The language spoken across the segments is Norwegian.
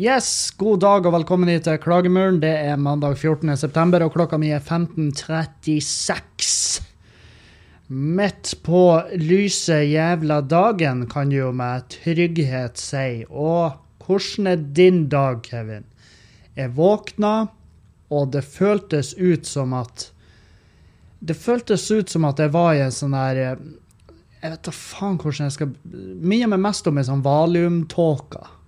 Yes, god dag og velkommen hit til Klagemuren. Det er mandag 14. september, og klokka mi er 15.36. Midt på lyse jævla dagen, kan jo med trygghet si. Og hvordan er din dag, Kevin? Jeg våkna, og det føltes ut som at Det føltes ut som at jeg var i en sånn der Jeg vet da faen hvordan jeg skal Minner meg mest om en sånn valiumtåke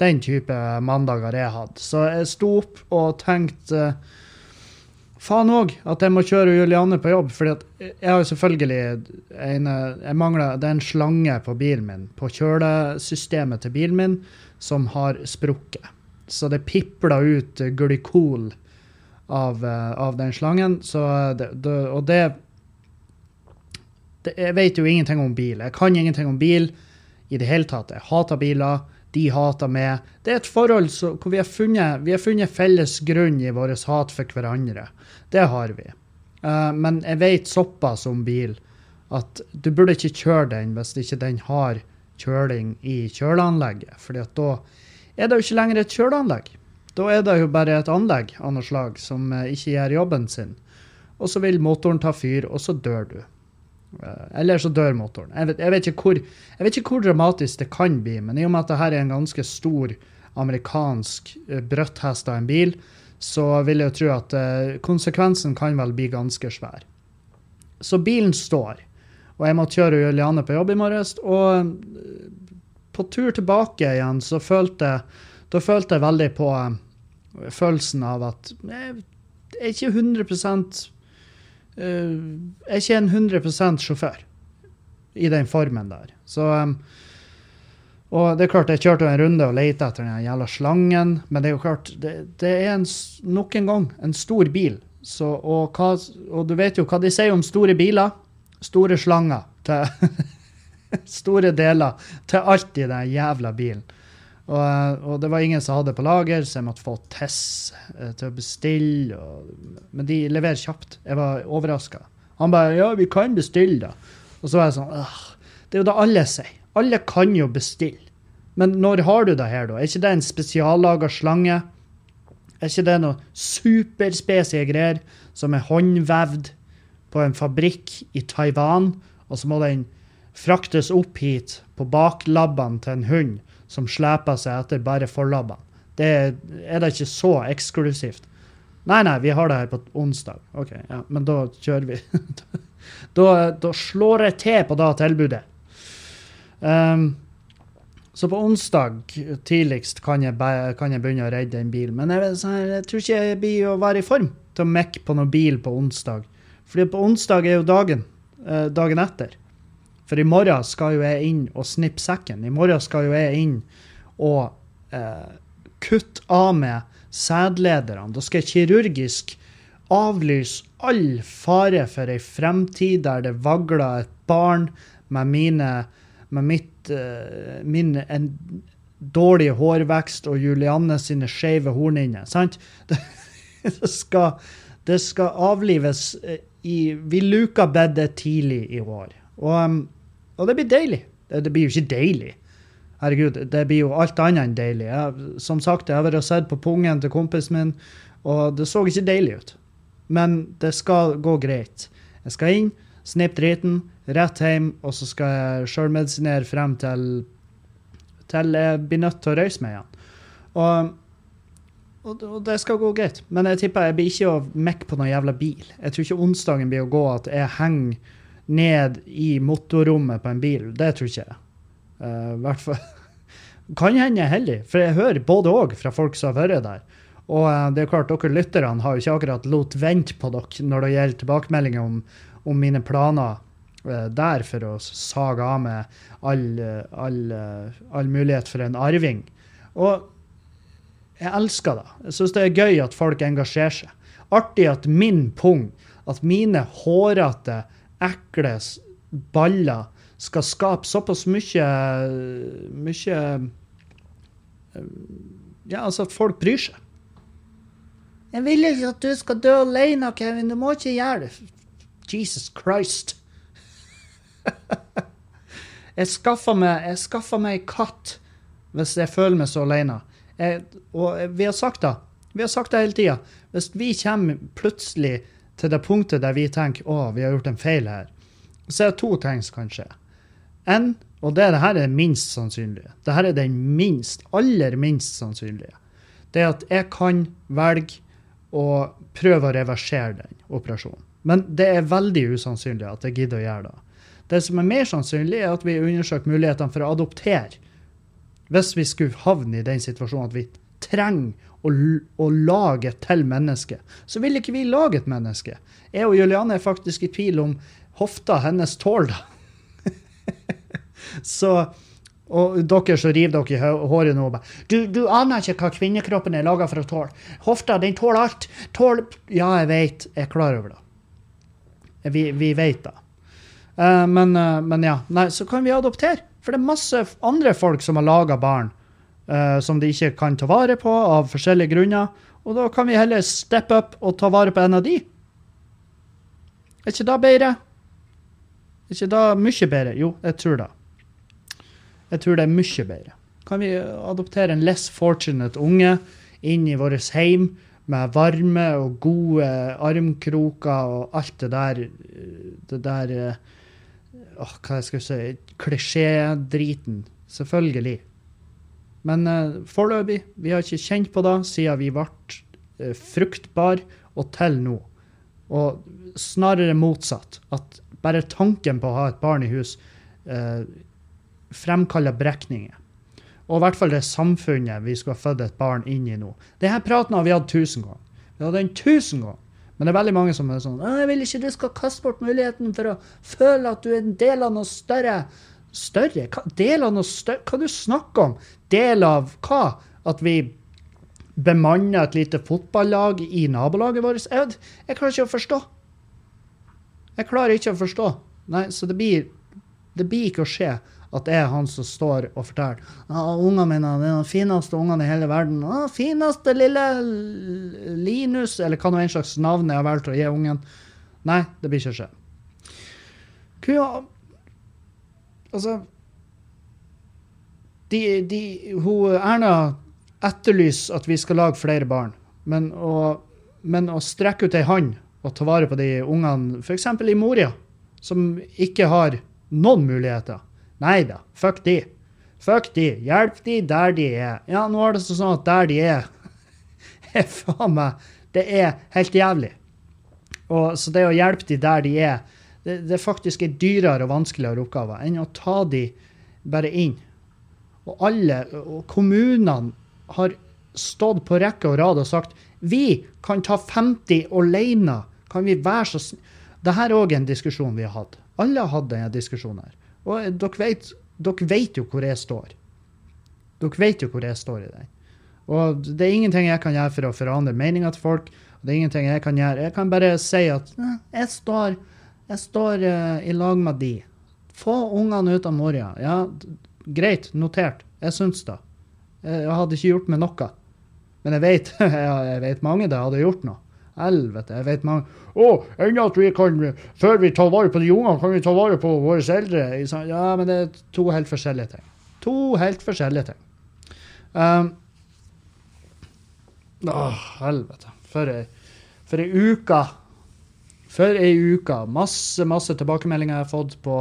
den type mandager jeg hadde. Så jeg sto opp og tenkte faen òg at jeg må kjøre Juliane på jobb. For jeg har jo selvfølgelig en, jeg mangler, Det er en slange på bilen min, på kjølesystemet til bilen min, som har sprukket. Så det pipler ut glykol av, av den slangen. Det, det, og det, det Jeg vet jo ingenting om bil. Jeg kan ingenting om bil i det hele tatt. Jeg hater biler de hater meg. Det er et forhold hvor vi har, funnet, vi har funnet felles grunn i vårt hat for hverandre. Det har vi. Uh, men jeg vet såpass om bil at du burde ikke kjøre den hvis ikke den har kjøling i kjøleanlegget. For da er det jo ikke lenger et kjøleanlegg. Da er det jo bare et anlegg av noe slag som uh, ikke gjør jobben sin. Og så vil motoren ta fyr, og så dør du. Eh, eller så dør motoren. Jeg vet, jeg, vet hvor, jeg vet, ikke hvor, dramatisk det kan bli, men i og med at dette er en ganske stor amerikansk uh, brøtthest av en bil, så vil jeg tro at uh, konsekvensen kan vel bli ganske svær. Så bilen står, og jeg må kjøre Juliane på jobb i morges. Og på tur tilbake igjen så følte jeg da følte jeg veldig på følelsen av at jeg er ikke 100 Uh, er ikke en 100% sjåfør i den formen der. Så Og det er klart, jeg kjørte en runde og lette etter den jævla slangen, men det er jo klart, det, det er en, nok en gang en stor bil. Så, og, hva, og, du vet jo hva de sier om store biler. Store slanger til Store deler til alt i den jævla bilen. Og, og, det var ingen som hadde på lager, så jeg måtte få Tess eh, til å bestille. Og, men de leverer kjapt. Jeg var overraska. Han bare 'Ja, vi kan bestille', da. Og så var jeg sånn Det er jo det alle sier. Alle kan jo bestille. Men når har du det her, da? Er ikke det en spesiallaga slange? Er ikke det noe superspesie greier som er håndvevd på en fabrikk i Taiwan, og så må den fraktes opp hit på baklabbene til en hund? Som sleper seg etter bare forlabbene. Det er da ikke så eksklusivt. Nei, nei, vi har det her på onsdag. OK, ja, men da kjører vi. da, da, slår jeg til på det tilbudet. Um, så på onsdag tidligst kan jeg, kan jeg, begynne å redde en bil. Men jeg, jeg, tror ikke jeg blir å være i form til å mekke på noen bil på onsdag. Fordi på onsdag er jo dagen. Eh, dagen etter. For i morgen skal jo jeg inn og snippe sekken. I morgen skal jo jeg inn og eh, kutte av med sædlederne. Da skal jeg kirurgisk avlyse all fare for ei fremtid der det vagler et barn med mine med mitt, eh, min en dårlig hårvekst og Julianne sine skeive hornhinner. Sant? Det, det, skal, det skal avlives eh, i Vi luka bedet tidlig i år. Og um, og det blir deilig. Det, det, blir jo ikke deilig. Herregud, det blir jo alt annet enn deilig. Jeg, som sagt, jeg har vært og sett på pungen til kompisen min, og det så ikke deilig ut. Men det skal gå greit. Jeg skal inn, snippe driten, rett hjem, og så skal jeg sjølmedisinere frem til til jeg blir nødt til å røyse meg igjen. Og, og, og, det skal gå greit. Men jeg tipper jeg blir ikke å mekke på noen jævla bil. Jeg tror ikke onsdagen blir å gå at jeg henger ned i motorrommet på en bil. Det tror ikke jeg. Uh, hvert fall Kan hende jeg er heldig, for jeg hører både òg fra folk som har vært der. Og uh, det er klart, dere lytterne har jo ikke akkurat lot vente på dere når det gjelder tilbakemeldinger om, om mine planer uh, der for å sage av med all, all, all, mulighet for en arving. Og jeg elsker det. Jeg syns det er gøy at folk engasjerer seg. Artig at min pung, at mine hårete ekle baller skal skape såpass mye Mye Ja, altså at folk bryr seg. Jeg vil ikke at du skal dø alene, Kevin. Du må ikke gjøre det. Jesus Christ. jeg skaffa meg, jeg meg katt hvis jeg føler meg så alene. Jeg, og vi har sagt det. Vi har sagt det hele tida. Hvis vi kommer plutselig til det punktet der vi tenker å, vi har gjort en feil her, så er det to ting som kan skje. En, og det, det her er minst sannsynlige. Det her er den minst, aller minst sannsynlige. Det er at jeg kan velge å prøve å reversere den operasjonen. Men det er veldig usannsynlig at jeg gidder å gjøre det. Det som er mer sannsynlig, er at vi undersøker mulighetene for å adoptere. Hvis vi skulle havne i den situasjonen at vi trenger å, å lage til mennesket. så vil ikke vi lage et menneske. Jeg og Juliane er faktisk i tvil om hofta hennes tåler det. så og dere som river dere i håret nå du, du aner ikke hva kvinnekroppen er laga for å tåle. Hofta, den tåler alt. Tål Ja, jeg vet. Jeg er klar over det. Vi, vi vet det. Uh, men, uh, men, ja. Nei, så kan vi adoptere. For det er masse andre folk som har laga barn uh, som de ikke kan ta vare på av forskjellige grunner. Og da kan vi heller steppe opp og ta vare på en av de. Er ikke det bedre? Er ikke det mye bedre? Jo, jeg tror det. Jeg tror det er mye bedre. Kan vi adoptere en less fortunate unge inn i vårt heim med varme og gode armkroker og alt det der Det der åh, Hva skal jeg si Klisjédriten. Selvfølgelig. Men uh, foreløpig, vi har ikke kjent på det siden vi ble uh, fruktbar og til nå. Og snarere motsatt. At bare tanken på å ha et barn i hus uh, fremkaller brekninger. Og i hvert fall det samfunnet vi skulle ha født et barn inn i nå. Denne praten har vi hatt tusen ganger. Vi hadde den tusen ganger. Men det er veldig mange som er sånn 'Jeg vil ikke du skal kaste bort muligheten for å føle at du er en del av noe større.' Større? Hva, del av noe større? Hva du snakker om? Del av hva? At vi bemanner et lite fotballag i nabolaget vårt? Jeg, jeg klarer ikke å forstå. Jeg klarer ikke å forstå. Nei, så det blir, det blir ikke å skje at det er han som står og forteller ah, ungene mine er de fineste ungene i hele verden. Ah, fineste lille Linus, eller hva nå en slags navn jeg har valgt å gi ungen. Nei, det blir ikke å skje. Kua Altså de, de, hun, Erna etterlyser at vi skal lage flere barn, men å, men å strekke ut ei hånd og ta vare på de ungene, f.eks. i Moria, som ikke har noen muligheter Nei da, fuck de. Fuck de. Hjelp de der de er. Ja, nå er det sånn at der de er, er faen meg Det er helt jævlig. Og, så det å hjelpe de der de er, det, det faktisk er dyrere og vanskeligere oppgaver enn å ta de bare inn. Og alle, og kommunene har stått på rekke og rad og sagt vi kan ta 50 alene. Kan vi være så? Dette er òg en diskusjon vi har hatt. Alle har hatt denne diskusjonen her. Og dere vet, dere vet jo hvor jeg står. Dere vet jo hvor jeg står i den. Og det er ingenting jeg kan gjøre for å forandre meninga til folk. det er ingenting Jeg kan gjøre. Jeg kan bare si at jeg står, jeg står uh, i lag med de. Få ungene ut av Moria. Ja, greit, notert. Jeg syns det. Jeg hadde ikke gjort meg noe. Men jeg vet, jeg vet mange det hadde gjort noe. Helvete, jeg vet mange Å, enda at vi kan Før vi tar vare på de ungene, kan vi ta vare på våre eldre. Ja, men det er to helt forskjellige ting. To helt forskjellige ting. Um, å, helvete. For for ei uke. For ei uke. Masse, masse tilbakemeldinger jeg har fått på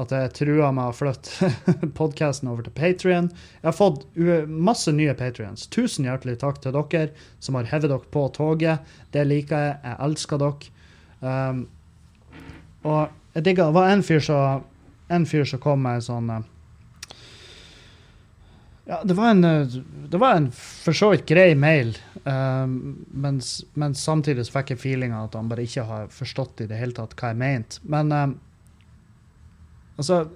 at jeg trua med å flytte podkasten over til Patrion. Jeg har fått masse nye patrions. Tusen hjertelig takk til dere som har hevet dere på toget. Det liker jeg. Jeg elsker dere. Um, og jeg digga Det var en fyr som, kom med en sånn uh, ja, det var en, det var en for så vidt grei mail, um, mens, men samtidig så fikk jeg feelinga at han bare ikke har forstått i det hele tatt hva jeg mente. Men um, Altså,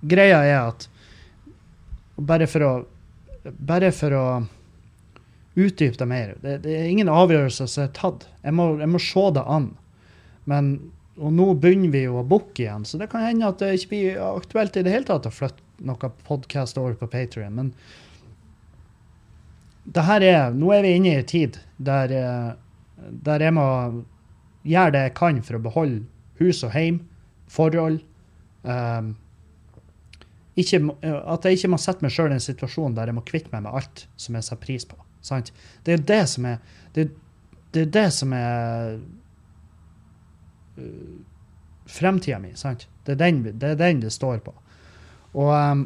greia er at bare for å Bare for å utdype det mer det, det, er ingen avgjørelser som er tatt. Jeg må, jeg må se det an. Men, og nå begynner vi jo å booke igjen, så det kan hende at det ikke blir aktuelt i det hele tatt å flytte noe podkast over på Patrion. Men det her er, nå er vi inne i en tid der, eh, der jeg må gjøre det jeg kan for å beholde hus og heim, forhold, Um, ikke, at jeg ikke må sette meg sjøl i en situasjon der jeg må kvitte meg med alt som jeg setter pris på. Sant? Det er det som er Det, det er det som er uh, fremtida mi. Sant? Det er, den, det er den det står på. Og, um,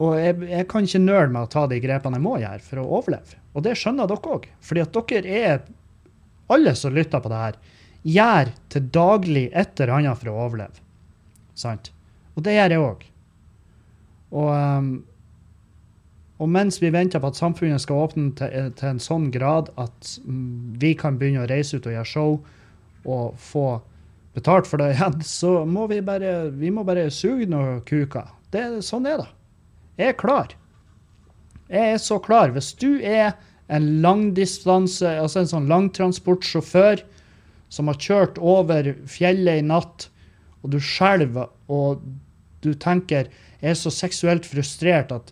og jeg, jeg kan ikke nøle med å ta de grepene jeg må gjøre for å overleve. Og det skjønner dere òg. Fordi at dere er Alle som lytter på det her, gjør til daglig et eller annet for å overleve. Sant? Og det gjør jeg òg. Og, um, og mens vi venter på at samfunnet skal åpne til, til en sånn grad at mm, vi kan begynne å reise ut og gjøre show og få betalt for det igjen, så må vi bare, vi må bare suge noen kuker. Det, sånn er det. Jeg er klar. Jeg er så klar. Hvis du er en langdistanse, altså en sånn langtransportsjåfør som har kjørt over fjellet i natt, og du skjelver, og du tenker jeg er så seksuelt frustrert at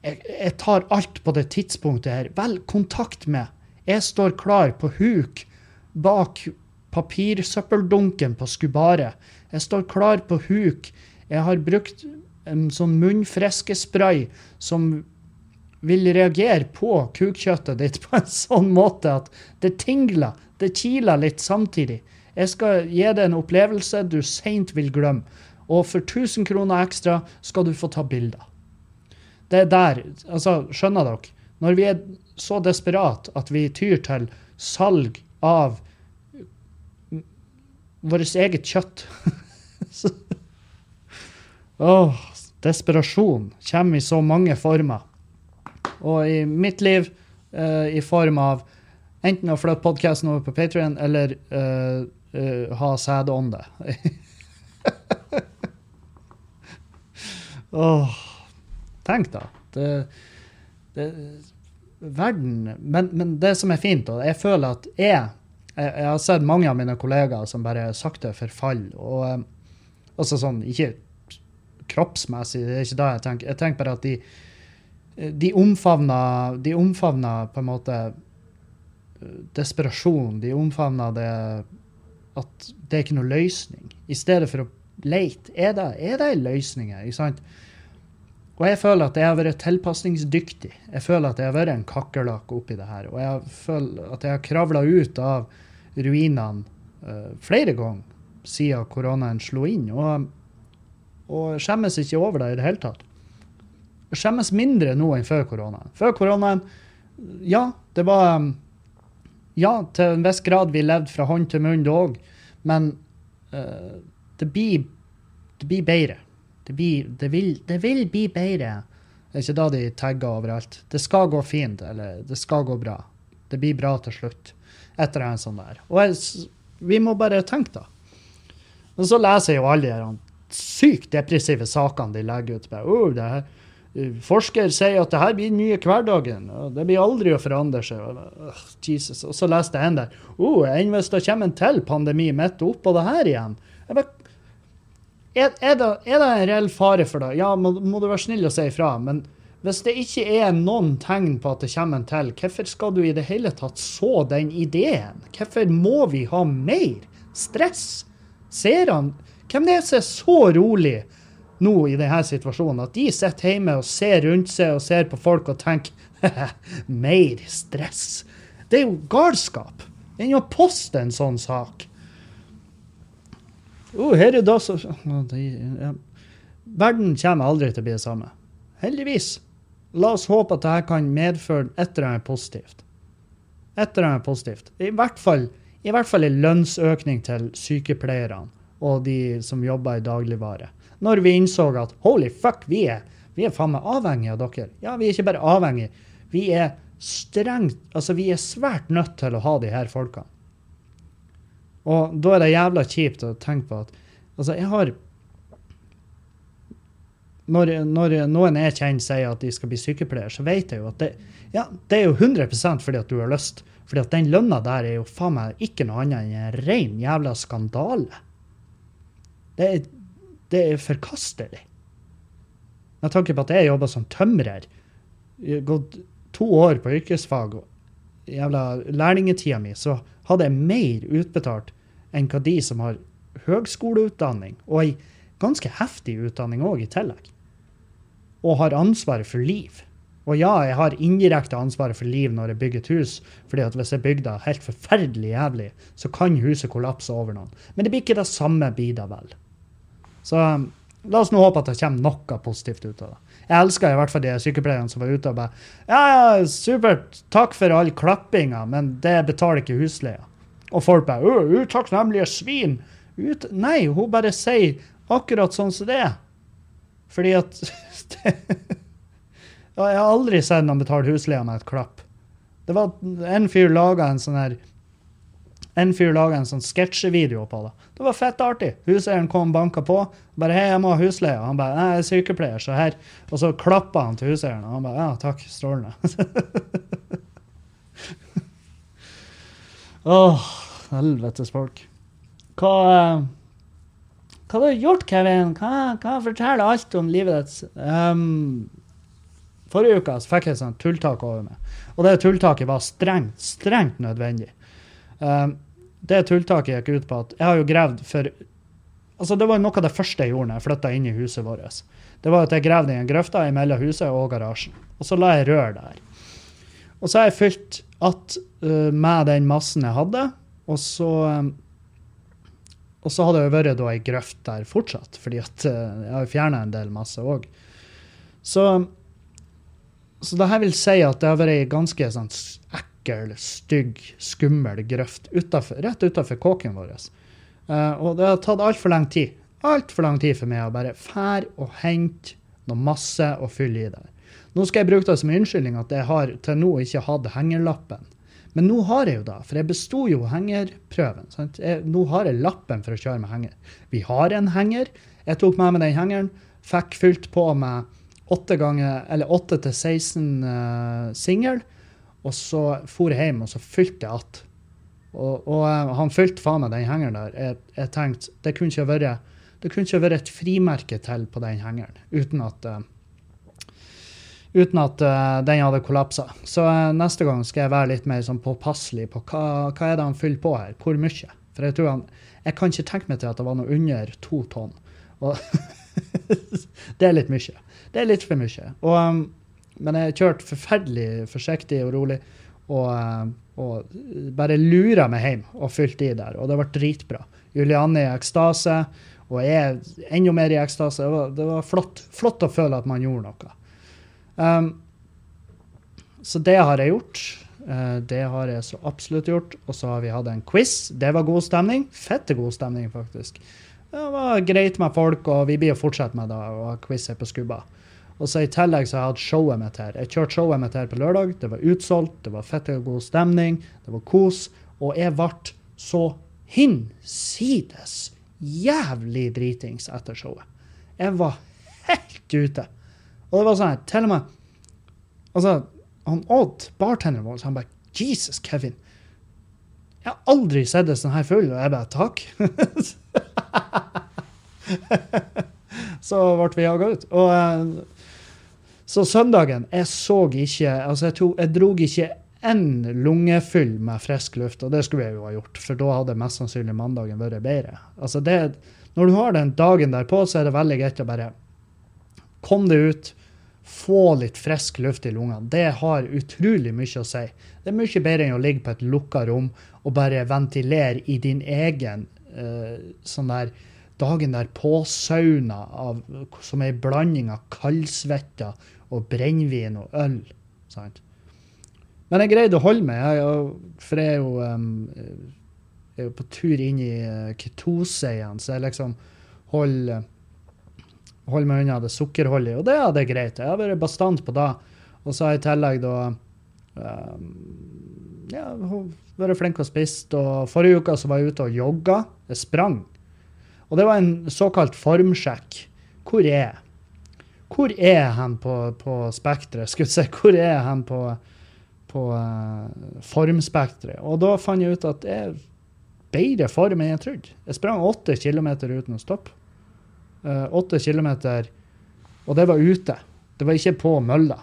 jeg, jeg tar alt på det tidspunktet her. Vel, kontakt meg. Jeg står klar på huk bak papirsøppeldunken på skubaret. Jeg står klar på huk. Jeg har brukt en sånn munnfriskespray som vil reagere på kukkjøttet ditt på en sånn måte at det tingler, det kiler litt samtidig. Jeg skal gi deg en opplevelse du seint vil glemme. Og for 1000 kroner ekstra skal du få ta bilder. Det er der Altså, skjønner dere? Når vi er så desperat at vi tyr til salg av vårt eget kjøtt Så- Åh, desperasjon kommer i så mange former. Og i mitt liv eh, i form av enten å flytte podkasten over på Patrion eller eh, eh, ha sædånde. Åh, tenk da. Det, det, verden men, men det som er fint, og jeg føler at jeg, jeg Jeg har sett mange av mine kollegaer som bare sakte forfaller. Og også altså sånn, ikke kroppsmessig, det er ikke det jeg tenker. Jeg tenker bare at de de omfavner, de omfavner på en måte eh, desperasjon. De omfavner det at det er ikke noe løsning. I stedet for å lete. Er det, er det en løsning her? Og jeg føler at jeg har vært tilpasningsdyktig. Jeg føler at jeg har vært en kakerlakk oppi det her. Og jeg føler at jeg har kravla ut av ruinene eh, flere ganger siden koronaen slo inn. Og, og skjemmes ikke over det i det hele tatt skjemmes mindre nå enn før koronaen. Før koronaen, ja, det var Ja, til en viss grad vi levde fra hånd til munn, det òg, men uh, det, blir, det blir bedre. Det, blir, det, vil, det vil bli bedre. Det er ikke da de tagger overalt. Det skal gå fint, eller det skal gå bra. Det blir bra til slutt. Etter en sånn der. Og jeg, vi må bare tenke, da. Men så leser jeg jo alle de sykt depressive sakene de legger ut. Med. oh, det her, Forsker sier at det her blir den nye hverdagen. og Det blir aldri å forandre seg. Og, øh, Jesus. og så leste jeg en der. Oh, enn hvis det kommer en til pandemi midt oppå det her igjen? Jeg bare, er, er, det, er det en reell fare for det? Ja, må, må du være snill og si ifra. Men hvis det ikke er noen tegn på at det kommer en til, hvorfor skal du i det hele tatt så den ideen? Hvorfor må vi ha mer stress? Ser han Hvem det er som er så rolig nå i denne situasjonen at de sitter hjemme og ser rundt seg og ser på folk og tenker mer stress? Det er jo galskap. Enn å poste en sånn sak. Oh, her er da så det-. Verden kommer aldri til å bli det samme. Heldigvis. La oss håpe at dette kan medføre et eller annet positivt. Et eller annet positivt. I hvert fall, i hvert fall en lønnsøkning til sykepleierne og de som jobber i dagligvare. Når vi innså at holy fuck, vi er, vi er faen meg avhengige av dere. Ja, vi er ikke bare avhengige. Vi er strengt Altså, vi er svært nødt til å ha de her folkene. Og da er det jævla kjipt å tenke på at Altså, jeg har når, når noen jeg kjenner sier at de skal bli sykepleier, så vet jeg jo at det, ja, det er jo 100 fordi at du har lyst. Fordi at den lønna der er jo faen meg ikke noe annet enn en ren jævla skandale. Det er, det er forkastelig. Med tanke på at jeg jobber som tømrer, gått to år på yrkesfag, og jævla lærlingetida mi, så hadde jeg mer utbetalt enn hva de som har høgskoleutdanning og ei ganske heftig utdanning òg, i tillegg. Og har ansvaret for liv. Og ja, jeg har indirekte ansvaret for liv når jeg bygger et hus, fordi at hvis jeg bygger det helt forferdelig jævlig, så kan huset kollapse over noen. Men det blir ikke det samme, blir det vel. Så um, la oss nå håpe at det kommer noe positivt ut av det. Jeg elsker i hvert fall de sykepleierne som var ute og bare Ja, ja, supert, takk for all klappinga, men det betaler ikke husleia. Og folk bare Utakknemlige svin! Ut Nei, hun bare sier akkurat sånn som det er. Fordi at Jeg har aldri sett noen betale husleia med et klapp. Det var En fyr laga en sånn her en fyr laga en sånn sketsjevideo på det. Det var fett artig. Huseieren kom og banka på. bare 'Hei, jeg må ha husleie.' Han bare 'Jeg er sykepleier, så her.' Og så klappa han til huseieren, og han bare 'Ja, takk. Strålende'. Åh, helvetes folk. Hva uh, hva har du gjort, Kevin? Hva, hva forteller alt om livet ditt. Um, forrige uke fikk jeg et sånt tulltak over meg. Og det tulltaket var strengt, strengt nødvendig. Um, det tulltaket gikk ut på at jeg har jo gravd for Altså, det var noe av det første jeg gjorde når jeg flytta inn i huset vårt. Det var at jeg gravde i en grøfta mellom huset og garasjen. Og så la jeg rør der. Og så har jeg fylt att uh, med den massen jeg hadde, og så um, og så hadde jeg vært da ei grøft der fortsatt, fordi at uh, jeg har fjerna en del masse òg. Så, så det her vil si at det har vært ei ganske sånn ekkel, stygg, skummel grøft utenfor, rett utafor kåken vår. Uh, og det har tatt altfor lang tid. Altfor lang tid for meg å bare fære og hente noe masse og fylle i der. Nå skal jeg bruke det som unnskyldning at jeg har til nå ikke hatt hengerlappen. Men nå har jeg jo da, for jeg besto jo hengerprøven. Jeg, nå har jeg lappen for å kjøre med henger. Vi har en henger. Jeg tok med meg den hengeren, fikk fylt på med 8 ganger, eller 8 til 16 uh, singel, og så for jeg hjem og så fylte jeg att. Og, og uh, han fylte faen meg den hengeren der. Jeg, jeg tenkte det kunne ikke vært det kunne ikke vært et frimerke til på den hengeren uten at uh, uten at uh, den hadde kollapsa. Så uh, neste gang skal jeg være litt mer sånn påpasselig på hva, hva er det han fyller på her, hvor mye. For jeg tror han, jeg kan ikke tenke meg til at det var noe under to tonn. Det er litt mye. Det er litt for mye. Og, um, men jeg kjørte forferdelig forsiktig og rolig. Og, og bare lura meg hjem og fylte i der. Og det ble dritbra. Julianne i ekstase, og jeg er enda mer i ekstase. Det var, det var flott, flott å føle at man gjorde noe. Um, så det har jeg gjort. Uh, det har jeg så absolutt gjort. Og så har vi hatt en quiz. Det var god stemning. Fette god stemning, faktisk. Det var greit med folk, og vi blir å fortsette med det og ha quiz her på Skubba. Og så I tillegg så har jeg hatt showet mitt her. Jeg kjørte showet mitt her på lørdag. Det var utsolgt, det var fette god stemning, det var kos. Og jeg ble så hinsides jævlig dritings etter showet. Jeg var helt ute. Og det var sånn her, til og med Altså, han Odd, bartenderen vår, han bare Jesus, Kevin. Jeg har aldri sett en sånn her full. Og jeg bare takk. så ble vi jaga ut. Og eh, så søndagen Jeg så ikke Altså, jeg, tog, jeg drog ikke én lungefyll med frisk luft, og det skulle jeg jo ha gjort, for da hadde mest sannsynlig mandagen vært bedre. Altså, det Når du har den dagen derpå, så er det veldig greit å bare komme deg ut få litt frisk luft i lungene. Det har utrolig mye å si. Det er mye bedre enn å ligge på et lukka rom og bare ventilere i din egen uh, sånn der dagen der på-sauna som er en blanding av kaldsvette og brennevin og øl. Sant? Men jeg greide å holde meg, jeg, for jeg er jo, um, jeg er på tur inn i uh, ketose igjen, så jeg liksom holder holde meg unna det sukkerholdige. Og det er det greit. Jeg har vært bastant på det. Og så har jeg i tillegg da um, ja, vært flink og spist. Og forrige uke så var jeg ute og jogga. Jeg sprang. Og det var en såkalt formsjekk. Hvor er jeg? Hvor er jeg hen på, på spekteret? Skulle si, hvor er jeg hen på, på uh, formspekteret? Og da fant jeg ut at jeg er bedre form enn jeg trodde. Jeg sprang åtte kilometer uten å stoppe. Eh, åtte uh, kilometer, og det var ute. Det var ikke på mølla.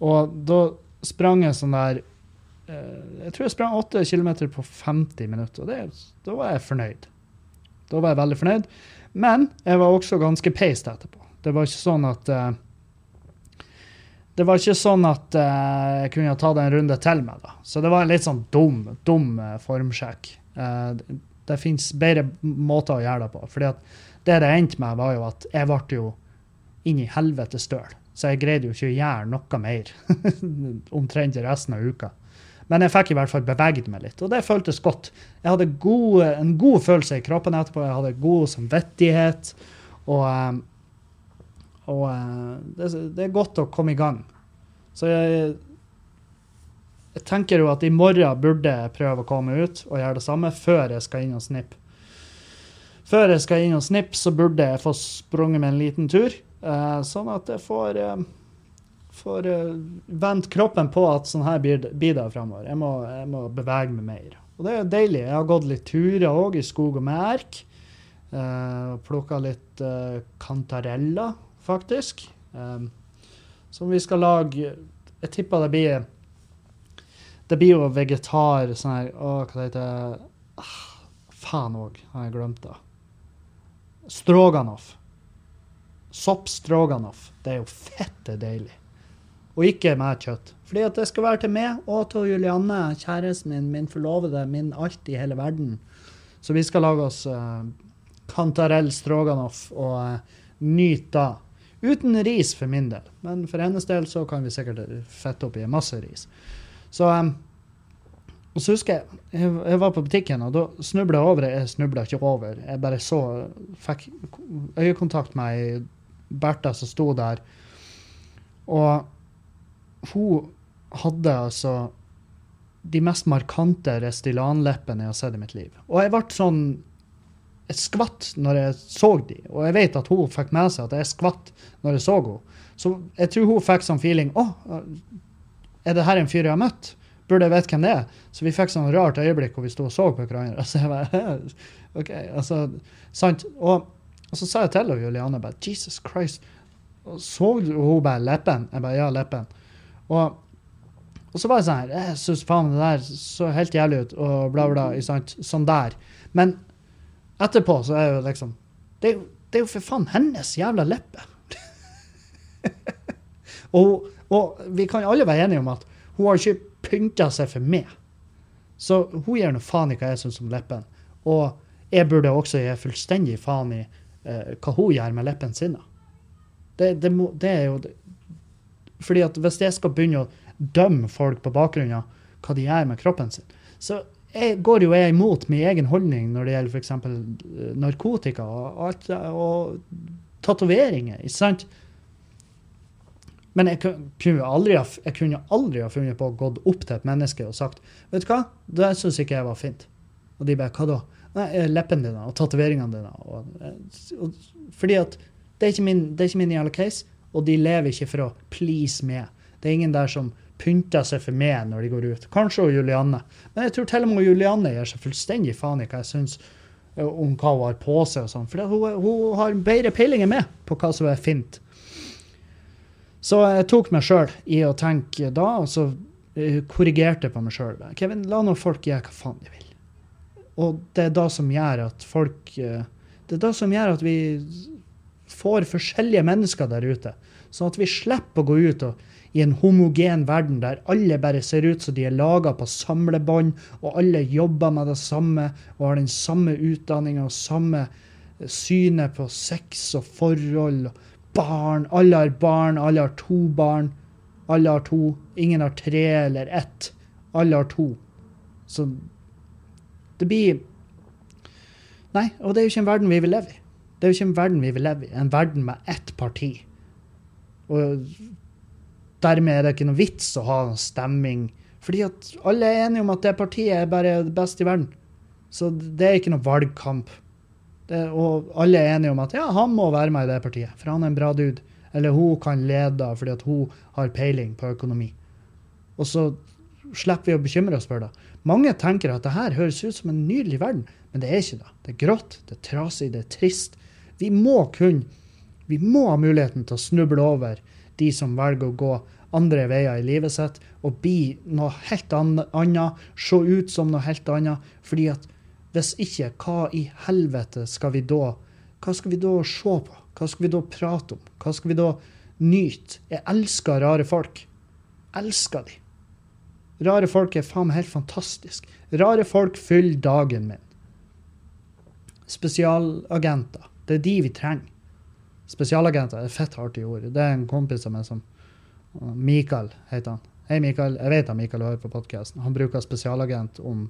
Og da sprang jeg sånn der uh, Jeg tror jeg sprang åtte kilometer på 50 minutter, og det, da var jeg fornøyd. Da var jeg veldig fornøyd. Men jeg var også ganske peist etterpå. Det var ikke sånn at eh, Det var ikke sånn at uh, jeg kunne ta det en runde til med da. Så det var en litt sånn dum, dum eh, formsjekk. Uh, det fins bedre måter å gjøre det på. Fordi at det det endte med, var jo at jeg ble jo inn i helvete støl. Så jeg greide jo ikke å gjøre noe mer omtrent resten av uka. Men jeg fikk i hvert fall beveget meg litt, og det føltes godt. Jeg hadde god, en god følelse i kroppen etterpå, jeg hadde god samvittighet. Og, eh, og eh, det, det, er godt å komme i gang. Så jeg, jeg tenker jo at i morgen burde jeg prøve å komme ut og gjøre det samme før jeg skal inn og snippe. Før jeg skal inn og snippe, så burde jeg få sprunget med en liten tur, Uh, sånn at jeg får, uh, får uh, vendt kroppen på at sånn her blir, blir det framover. Jeg, jeg, må bevege meg mer. Og det er deilig. Jeg har gått litt turer òg, i skog og merk. Uh, Plukka litt uh, kantareller, faktisk. Um, som vi skal lage Jeg tipper det blir det blir jo vegetar sånn her Å, hva det heter ah, Faen òg, har jeg glemt det. Stroganoff. Soppstroganoff. Det er jo fette deilig. Og ikke med kjøtt. Fordi at det skal være til meg og til Julianne, kjæresten min, min forlovede, min alt i hele verden. Så vi skal lage oss uh, kantarell stroganoff og uh, nyte da. Uten ris for min del, men for hennes del så kan vi sikkert fette oppi masse ris. Så um, og så husker jeg, jeg, var på butikken, og da snubla jeg over Jeg snubla ikke over, jeg bare så Fikk øyekontakt med ei Bertha som sto der. Og hun hadde altså de mest markante Restylan-leppene jeg har sett i mitt liv. Og jeg ble sånn Jeg skvatt når jeg så de, og jeg vet at hun fikk med seg at jeg skvatt når jeg så henne. Så jeg tror hun fikk sånn feeling Å, er det her en fyr jeg har møtt? Burde jeg vite hvem det er? Så vi fikk sånn rart øyeblikk hvor vi sto og så på hverandre. Så jeg bare, ok, altså, sant. Og, og, så sa jeg til og Juliane bare, Jesus Christ. Og så hun bare leppen? Jeg bare, ja, leppen. Og, og så var jeg sånn her, jeg syns faen det der så helt jævlig ut, og bla, bla, sant? sånn der. Men etterpå så er jo liksom Det det er jo for faen hennes jævla leppe. og og vi kan alle være enige om at hun har ikke pynta seg for meg. Så hun gir nå faen i hva jeg syns om leppen. Og jeg burde også gi fullstendig faen i eh, hva hun gjør med leppene sine. Det, det, må, det, er jo Fordi at hvis jeg skal begynne å dømme folk på bakgrunn av hva de gjør med kroppen sin, så jeg, går jo jeg imot min egen holdning når det gjelder f.eks. Eh, narkotika og, og, og tatoveringer. ikke sant? Men jeg kunne, aldri jeg kunne aldri ha funnet på å gå opp til et menneske og sagt vet du hva, det syns ikke jeg var fint. Og de bare hva da? Nei, eh, leppene dine og tatoveringene dine. Og, eh, og, fordi at det er ikke min, det er ikke min jævla case, og de lever ikke for å please meg. Det er ingen der som pynter seg for meg når de går ut. Kanskje og Julianne. Men jeg tror til og med Julianne gir seg fullstendig faen i hva jeg syns eh, om hva hun har på seg og sånn. For hun, hun har bedre peiling enn meg på hva som er fint. Så jeg tok meg sjøl i å tenke da, og så eh, korrigerte på meg sjøl. Kevin, la nå folk gjøre hva faen de vil. Og det er da som gjør at folk eh, Det er da som gjør at vi får forskjellige mennesker der ute. Sånn at vi slipper å gå ut og, i en homogen verden der alle bare ser ut som de er laga på samlebånd, og alle jobber med det samme og har den samme utdanninga og samme synet på sex og forhold. og barn. Alle har barn, alle har to barn. Alle har to. Ingen har tre eller ett. Alle har to. Så det blir Nei, og det er jo ikke en verden vi vil leve i. Det er jo ikke en verden vi vil leve i. En verden med ett parti. Og dermed er det ikke noe vits å ha stemming. Fordi at alle er enige om at det partiet er bare beste i verden. Så det er ikke noe valgkamp. Det, og alle er enige om at ja, han må være med i det partiet, for han er en bra dude. Eller hun kan lede fordi at hun har peiling på økonomi. Og så slipper vi å bekymre oss for det. Mange tenker at det her høres ut som en nydelig verden, men det er ikke det. Det er grått, det er trasig, det er trist. Vi må kunne Vi må ha muligheten til å snuble over de som velger å gå andre veier i livet sitt og bli noe helt annet, se ut som noe helt annet. fordi at hvis ikke, hva i helvete skal vi da hva skal vi da se på? Hva skal vi da prate om? Hva skal vi da nyte? Jeg elsker rare folk. Elsker de. Rare folk er faen meg helt fantastisk. Rare folk fyller dagen min. Spesialagenter. Det er de vi trenger. Spesialagenter er et fett artig ord. Det er en kompis av meg som Mikael heter han. Hei, Mikael. Jeg vet at Mikael hører på podkasten. Han bruker spesialagent om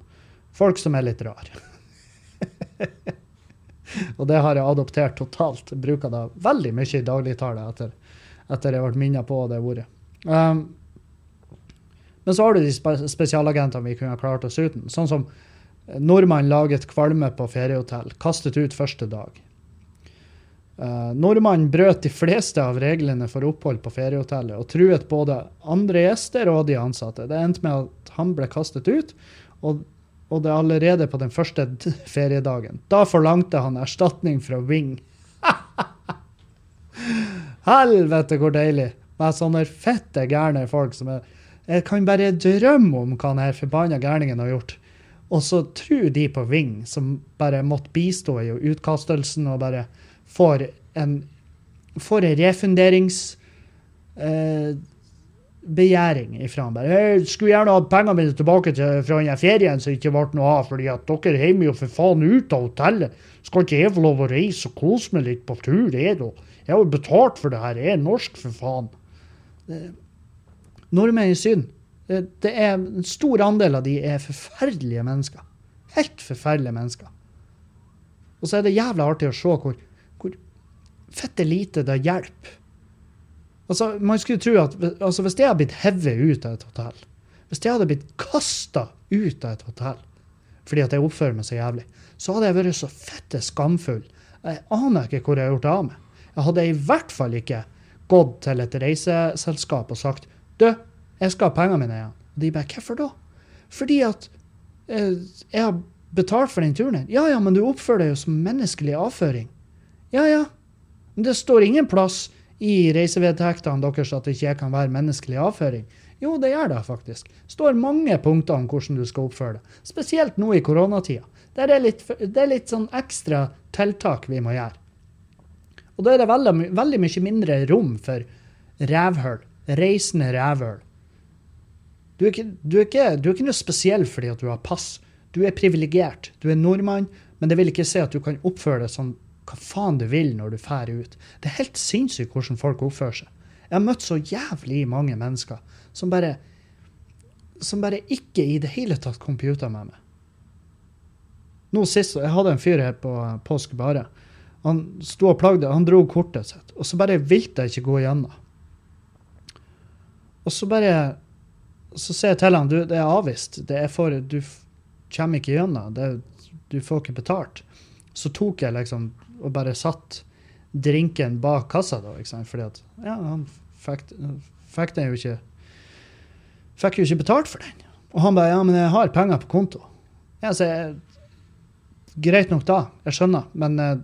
folk som er litt rare. og det har jeg adoptert totalt. Bruker det veldig mye i dagligtale etter, etter jeg ble minnet på det ordet. Um, men så har du de spe spesialagentene vi kunne ha klart oss uten. Sånn som nordmann laget kvalme på feriehotell, kastet ut første dag. Uh, nordmannen brøt de fleste av reglene for opphold på feriehotellet og truet både andre gjester og de ansatte. Det endte med at han ble kastet ut, og, og det allerede på den første feriedagen. Da forlangte han erstatning fra Wing. Helvete, hvor deilig! Med sånne fette gærne folk som er Jeg kan bare drømme om hva denne forbanna gærningen har gjort. Og så tror de på Wing, som bare måtte bistå i utkastelsen og bare får en, får en refunderings... eh, ifra ham. Jeg skulle gjerne hatt pengene mine tilbake til, fra den ferien som ikke ble noe av, fordi at dere heimer jo for faen ut av hotellet. Skal ikke jeg få lov å reise og kose meg litt på tur? Jeg, da? jeg har jo betalt for det her. Jeg er norsk, for faen. Nordmenn i Syden. Det er En stor andel av de er forferdelige mennesker. Helt forferdelige mennesker. Og så er det jævla artig å se hvor fette lite det hjelper. Altså, man skulle tro at altså, Hvis jeg hadde blitt hevet ut av et hotell, hvis jeg hadde blitt kasta ut av et hotell fordi at jeg oppfører meg så jævlig, så hadde jeg vært så fette skamfull. Jeg aner ikke hvor jeg har gjort det av meg. Jeg hadde i hvert fall ikke gått til et reiseselskap og sagt du, jeg skal ha pengene mine igjen. Og de bare hvorfor da? Fordi at eh, jeg har betalt for den turen. Ja ja, men du oppfører deg jo som menneskelig avføring. Ja ja, Men det står ingen plass i reisevedtektene deres at det ikke kan være menneskelig avføring. Jo, det gjør det faktisk. Det står mange punkter om hvordan du skal oppføre det. Spesielt nå i koronatida. Det er litt, det er litt sånn ekstra tiltak vi må gjøre. Og da er det veldig, veldig mye mindre rom for rævhøl. Reisende rævhøl. Du, du, du, er ikke noe spesiell fordi at du har pass. Du er privilegert. Du er nordmann, men det vil ikke si at du kan oppføre deg sånn hva faen du vil når du drar ut. Det er helt sinnssykt hvordan folk oppfører seg. Jeg har møtt så jævlig mange mennesker som bare som bare ikke i det hele tatt computa med meg. Nå sist, Jeg hadde en fyr her på påske bare. Han sto og plagde, han dro kortet sitt, og så bare ville jeg ikke gå igjennom. Og så bare så sier jeg til han, du, det er avvist. Det er for, du kommer ikke gjennom. du får ikke betalt. Så tok jeg liksom og bare satt drinken bak kassa, da. ikke sant? Fordi at ja, han fikk, fikk den jo ikke Fikk jo ikke betalt for den. Og han bare ja, men jeg har penger på konto. Jeg, Greit nok da, jeg skjønner, men uh,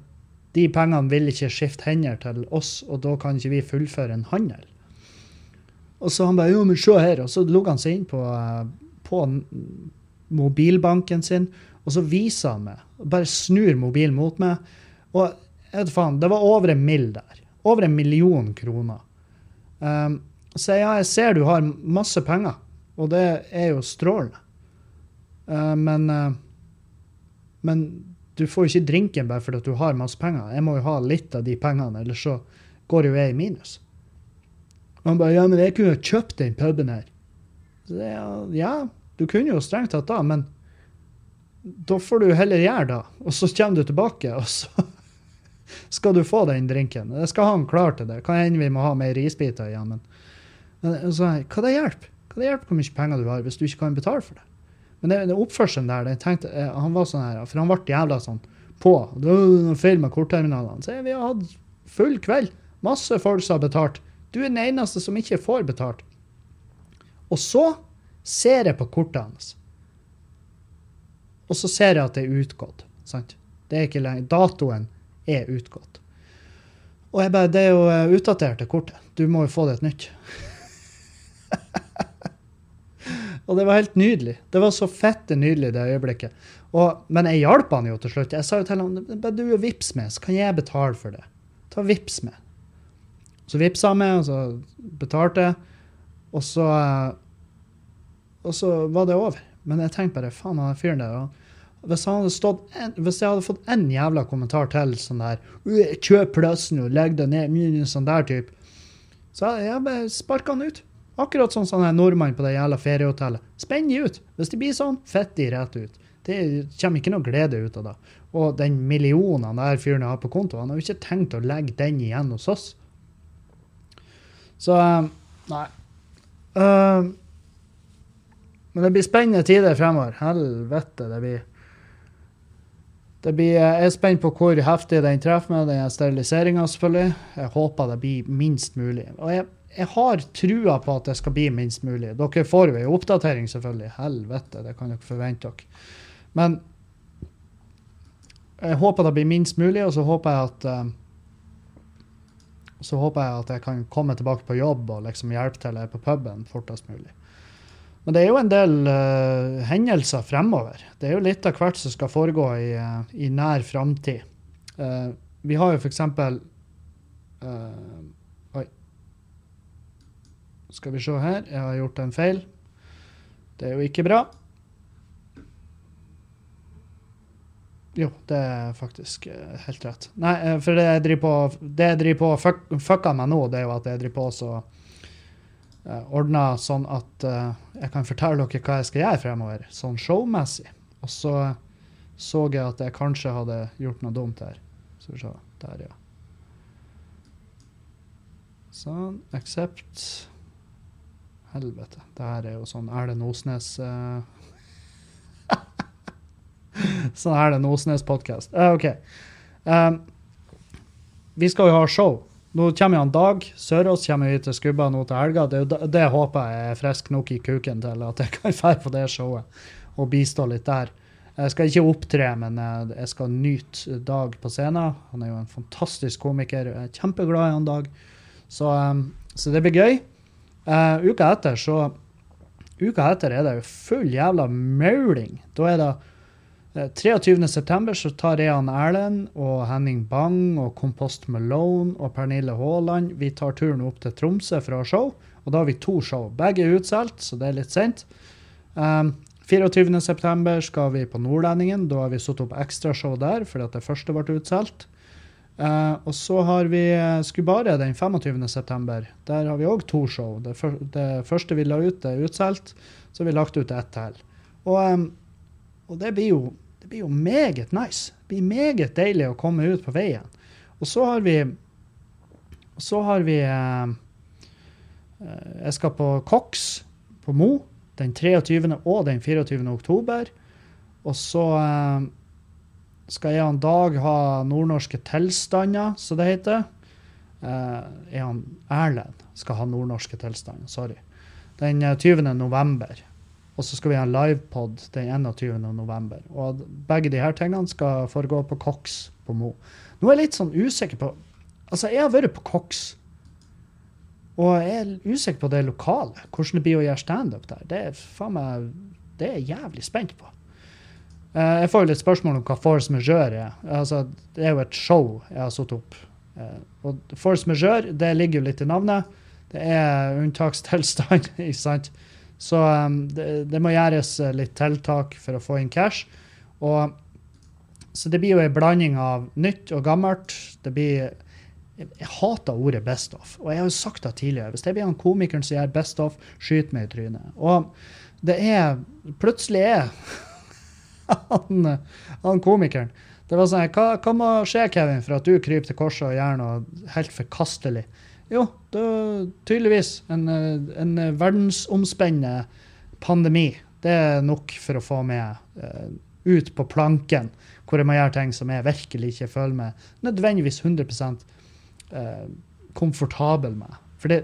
de pengene vil ikke skifte hender til oss, og da kan ikke vi fullføre en handel. Og så han bare jo, men se her, og så logger han seg inn på, uh, på mobilbanken sin, og så viser han meg, bare snur mobilen mot meg og jeg vet faen, det var over en mill der. Over en million kroner. Um, så ja, jeg ser du har masse penger, og det er jo strålende. Uh, men, uh, men du får jo ikke drinken bare fordi du har masse penger. Jeg må jo ha litt av de pengene, ellers så går jo jeg i minus. Og han bare ja, men jeg kunne jo kjøpt den puben her. Så, ja, du kunne jo strengt tatt da, men da får du heller gjøre det. Og så kommer du tilbake, og så skal du få den drinken. Jeg skal ha den klar til det. Kan hende vi må ha mer risbiter igjen. Men, men så, hva det hjelper? Hva det hjelper hvor mye penger du har hvis du ikke kan betale for det? Men det, det oppførselen der, det tenkte, eh, han var sånn her, for han ble jævla sånn på. Det var noe feil med kortterminalene. Så vi har hatt full kveld. Masse folk som har betalt. Du er den eneste som ikke får betalt. Og så ser jeg på kortet hans. Og så ser jeg at det er utgått. Sant? Det er ikke lenger. Datoen er utgått. Og jeg bare Det er jo utdaterte utdatert, det kortet. Du må jo få det et nytt. Og det var helt nydelig. Det var så fette nydelig det øyeblikket. Og, men jeg hjalp han jo til slutt. Jeg sa jo til ham bare du vips med, så kan jeg betale for det. Ta vips med. Så vipsa han med, og så betalte jeg. Og så, og så var det over. Men jeg tenkte bare faen, han fyren der han, hvis, en, hvis jeg hadde fått én jævla kommentar til sånn der 'Kjøp plassen og legg deg ned', mye sånn der type, så jeg bare sparka han ut. Akkurat sånn som en nordmann på det jævla feriehotellet. Spenn de ut. Hvis de blir sånn, fett de rett ut. Det kommer ikke noe glede ut av det. Og den millionen der fyren har på konto, han har jo ikke tenkt å legge den igjen hos oss. Så eh, Nei. Uh, men det blir spennende tider fremover. Helvete, det blir blir, Jeg er spent på hvor heftig den treffer med den steriliseringa, selvfølgelig. Jeg håper det blir minst mulig. Og jeg, jeg, har trua på at det skal bli minst mulig. Dere får jo ei oppdatering, selvfølgelig. Helvete, det kan dere forvente dere. Men jeg håper det blir minst mulig, og så håper jeg at uh, så håper jeg at jeg kan komme tilbake på jobb og liksom hjelpe til på puben fortest mulig. Men det er jo en del uh, hendelser fremover. Det er jo litt av hvert som skal foregå i, uh, i nær framtid. Uh, vi har jo f.eks. Uh, oi. Skal vi se her. Jeg har gjort en feil. Det er jo ikke bra. Jo, det er faktisk helt rett. Nei, for det jeg driver på, det fucka meg nå, det er jo at jeg driver på så ordna sånn at uh, jeg kan fortelle dere hva jeg skal gjøre fremover, sånn showmessig. Og så så jeg at jeg kanskje hadde gjort noe dumt her. Så vi. Der, ja. Sånn. Accept. Helvete. Det her er jo sånn Erlend Osnes uh... Sånn Erlend Osnes-podkast. Uh, OK. Um, vi skal jo ha show nå kommer han Dag Sørås kommer vi til Skubba nå til helga. Det, det, håper jeg er frisk nok i kuken til at jeg kan dra på det showet og bistå litt der. Jeg skal ikke opptre, men jeg skal nyte Dag på scenen. Han er jo en fantastisk komiker. Jeg er kjempeglad i han Dag. Så, um, så det blir gøy. Uh, uka etter så Uka etter er det jo full jævla mauling. Da er det 23.9. Eh, tar Rean Erlend og Henning Bang og Kompost Malone og Pernille Haaland Vi tar turen opp til Tromsø for å ha show. Og da har vi to show. Begge er utsolgt, så det er litt sent. Um, 24.9 skal vi på Nordlendingen. Da har vi satt opp ekstrashow der fordi at det første ble utsolgt. Uh, og så har vi uh, Skubare den 25.9. Der har vi òg to show. Det, for, det, første vi la ut, er utsolgt. Så har vi lagt ut ett til. Og, um, og det blir jo det blir jo meget nice. Det blir meget deilig å komme ut på veien. Og så har vi Så har vi eh, Jeg skal på Cox på Mo den 23. og den 24. oktober. Og så eh, skal jeg og Dag ha nordnorske tilstander, som det heter. Eh, jeg og Erlend skal ha nordnorske tilstander. Sorry. Den 20. Eh, november. Og så skal vi ha en livepod den 21. november. Og begge de her tingene skal foregå på Cox på Mo. Nå er jeg litt sånn usikker på Altså, jeg har vært på Cox. Og jeg er usikker på det lokale. Hvordan det blir å gjøre standup der. Det er faen meg Det er jeg jævlig spent på. Uh, jeg får jo litt spørsmål om hva force majeure er. Altså, det er jo et show jeg har satt opp. Uh, og force majeure, det ligger jo litt i navnet. Det er unntakstilstand, ikke sant? Så um, det, det, må gjøres eh, litt tiltak for å få inn cash. Og, så det blir jo en blanding av nytt og gammelt. Det blir Jeg hater ordet 'best of', og jeg har jo sagt det tidligere. Hvis det blir han komikeren som gjør 'best of', skyt meg i trynet. Og det er Plutselig er han, han komikeren det var sånn, hva, hva må skje, Kevin, for at du kryper til korset og gjør noe helt forkastelig? Jo, det er tydeligvis en, en verdensomspennende pandemi. Det er nok for å få meg uh, ut på planken, hvor jeg må gjøre ting som jeg virkelig ikke føler meg nødvendigvis 100 uh, eh, komfortabel med. For det,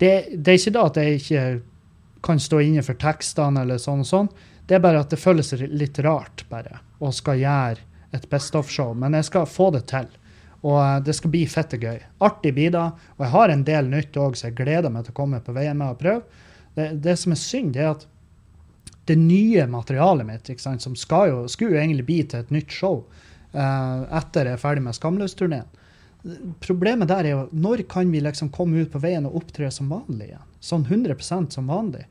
det, det, er ikke da at jeg ikke kan stå inne for tekstene, eller sånn og sånn. Det er bare at det føles litt rart bare, å skal gjøre et Best of-show. Men jeg skal få det til. Og eh, det skal bli fette gøy. Artig det. Og jeg har en del nytt òg, så jeg gleder meg til å komme på veien med og prøve. Det, det, som er synd, det er at det nye materialet mitt, sant, som skal jo, skulle jo egentlig bli til et nytt show uh, etter jeg er ferdig med Skamløs-turneen. Problemet der er jo når kan vi liksom komme ut på veien og opptre som vanlig igjen? Sånn 100% som vanlig.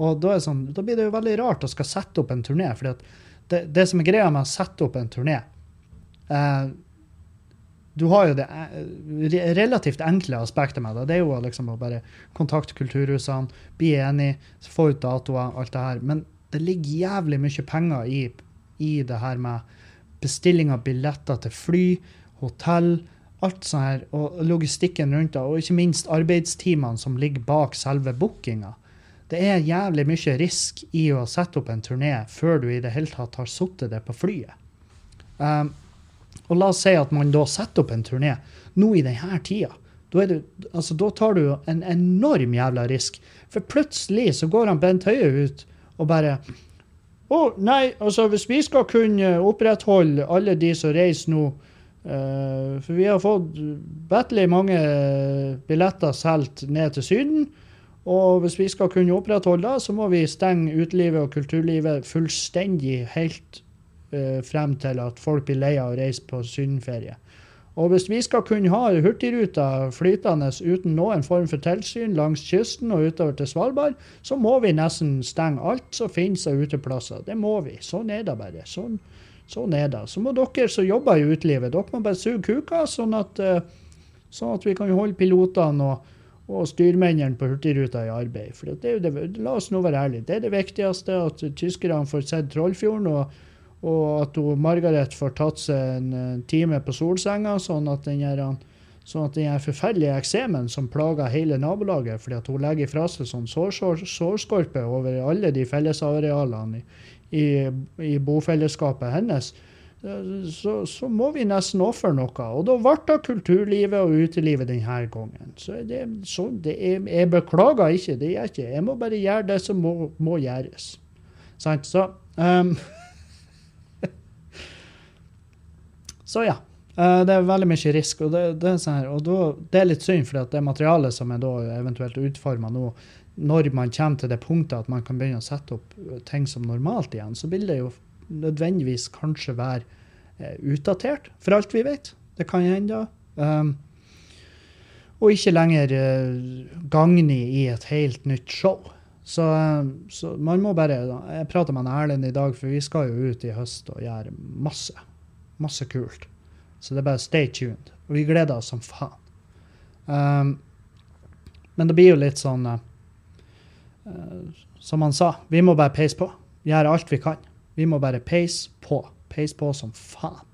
Og da, sånn, da, blir det jo veldig rart å skal sette opp en turné. For det, det, som er greia med å sette opp en turné uh, du har jo det eh, relativt enkle aspektet med det. Det er jo liksom å bare kontakte kulturhusene, bli enig, få ut datoer, alt det her. Men det ligger jævlig mye penger i, i det her med bestilling av billetter til fly, hotell, alt sånt her, og logistikken rundt det, og ikke minst arbeidstimene som ligger bak selve bookinga. Det er jævlig mye risk i å sette opp en turné før du i det hele tatt har sittet det på flyet. Um, og la oss si at man da setter opp en turné nå i denne tida. Da, det, altså, da tar du en enorm jævla risk. For plutselig så går han Bent Høie ut og bare Å, oh, nei, altså hvis vi skal kunne opprettholde alle de som reiser nå uh, For vi har fått bettelig mange billetter solgt ned til Syden. Og hvis vi skal kunne opprettholde det, så må vi stenge utelivet og kulturlivet fullstendig helt frem til at folk blir lei av å reise på sydenferie. Og hvis vi skal kunne ha Hurtigruta flytende uten noen form for tilsyn langs kysten og utover til Svalbard, så må vi nesten stenge alt som finnes av uteplasser. Det må vi. Sånn er det bare. Sånn, sånn er det. Så må dere som jobber i utelivet, dere må bare suge kuka, sånn at, eh, sånn at vi kan holde pilotene og, og styrmennene på Hurtigruta i arbeid. For det er jo det, La oss nå være ærlige. Det er det viktigste, at tyskerne får sett Trollfjorden. og og at hun, Margaret får tatt seg en, en time på solsenga, sånn at den her, sånn at den her forferdelige eksemen som plager hele nabolaget, fordi at hun legger fra seg sånn sårskorpe over alle de fellesarealene i, i, i bofellesskapet hennes, så, så, må vi nesten ofre noe. Og da ble det kulturlivet og utelivet denne gangen. Så det, så det er, jeg beklager ikke, det gjør jeg ikke. Jeg må bare gjøre det som må, må gjøres. Sant? Så um, Så ja. Uh, det er veldig mye risk, og det, det er, sånn her, og da, det er litt synd, for det materialet som er da eventuelt utforma nå, når man kommer til det punktet at man kan begynne å sette opp ting som normalt igjen, så vil det jo nødvendigvis kanskje være uh, utdatert, for alt vi vet. Det kan hende. Um, og ikke lenger gagne i et helt nytt show. Så, så, man må bare Jeg prater med Erlend i dag, for vi skal jo ut i høst og gjøre masse Masse kult. Så det er bare stay tuned. Og vi gleder oss som faen. Um, men det blir jo litt sånn uh, Som han sa, vi må bare peise på. Gjøre alt vi kan. Vi må bare peise på. Peise på som faen.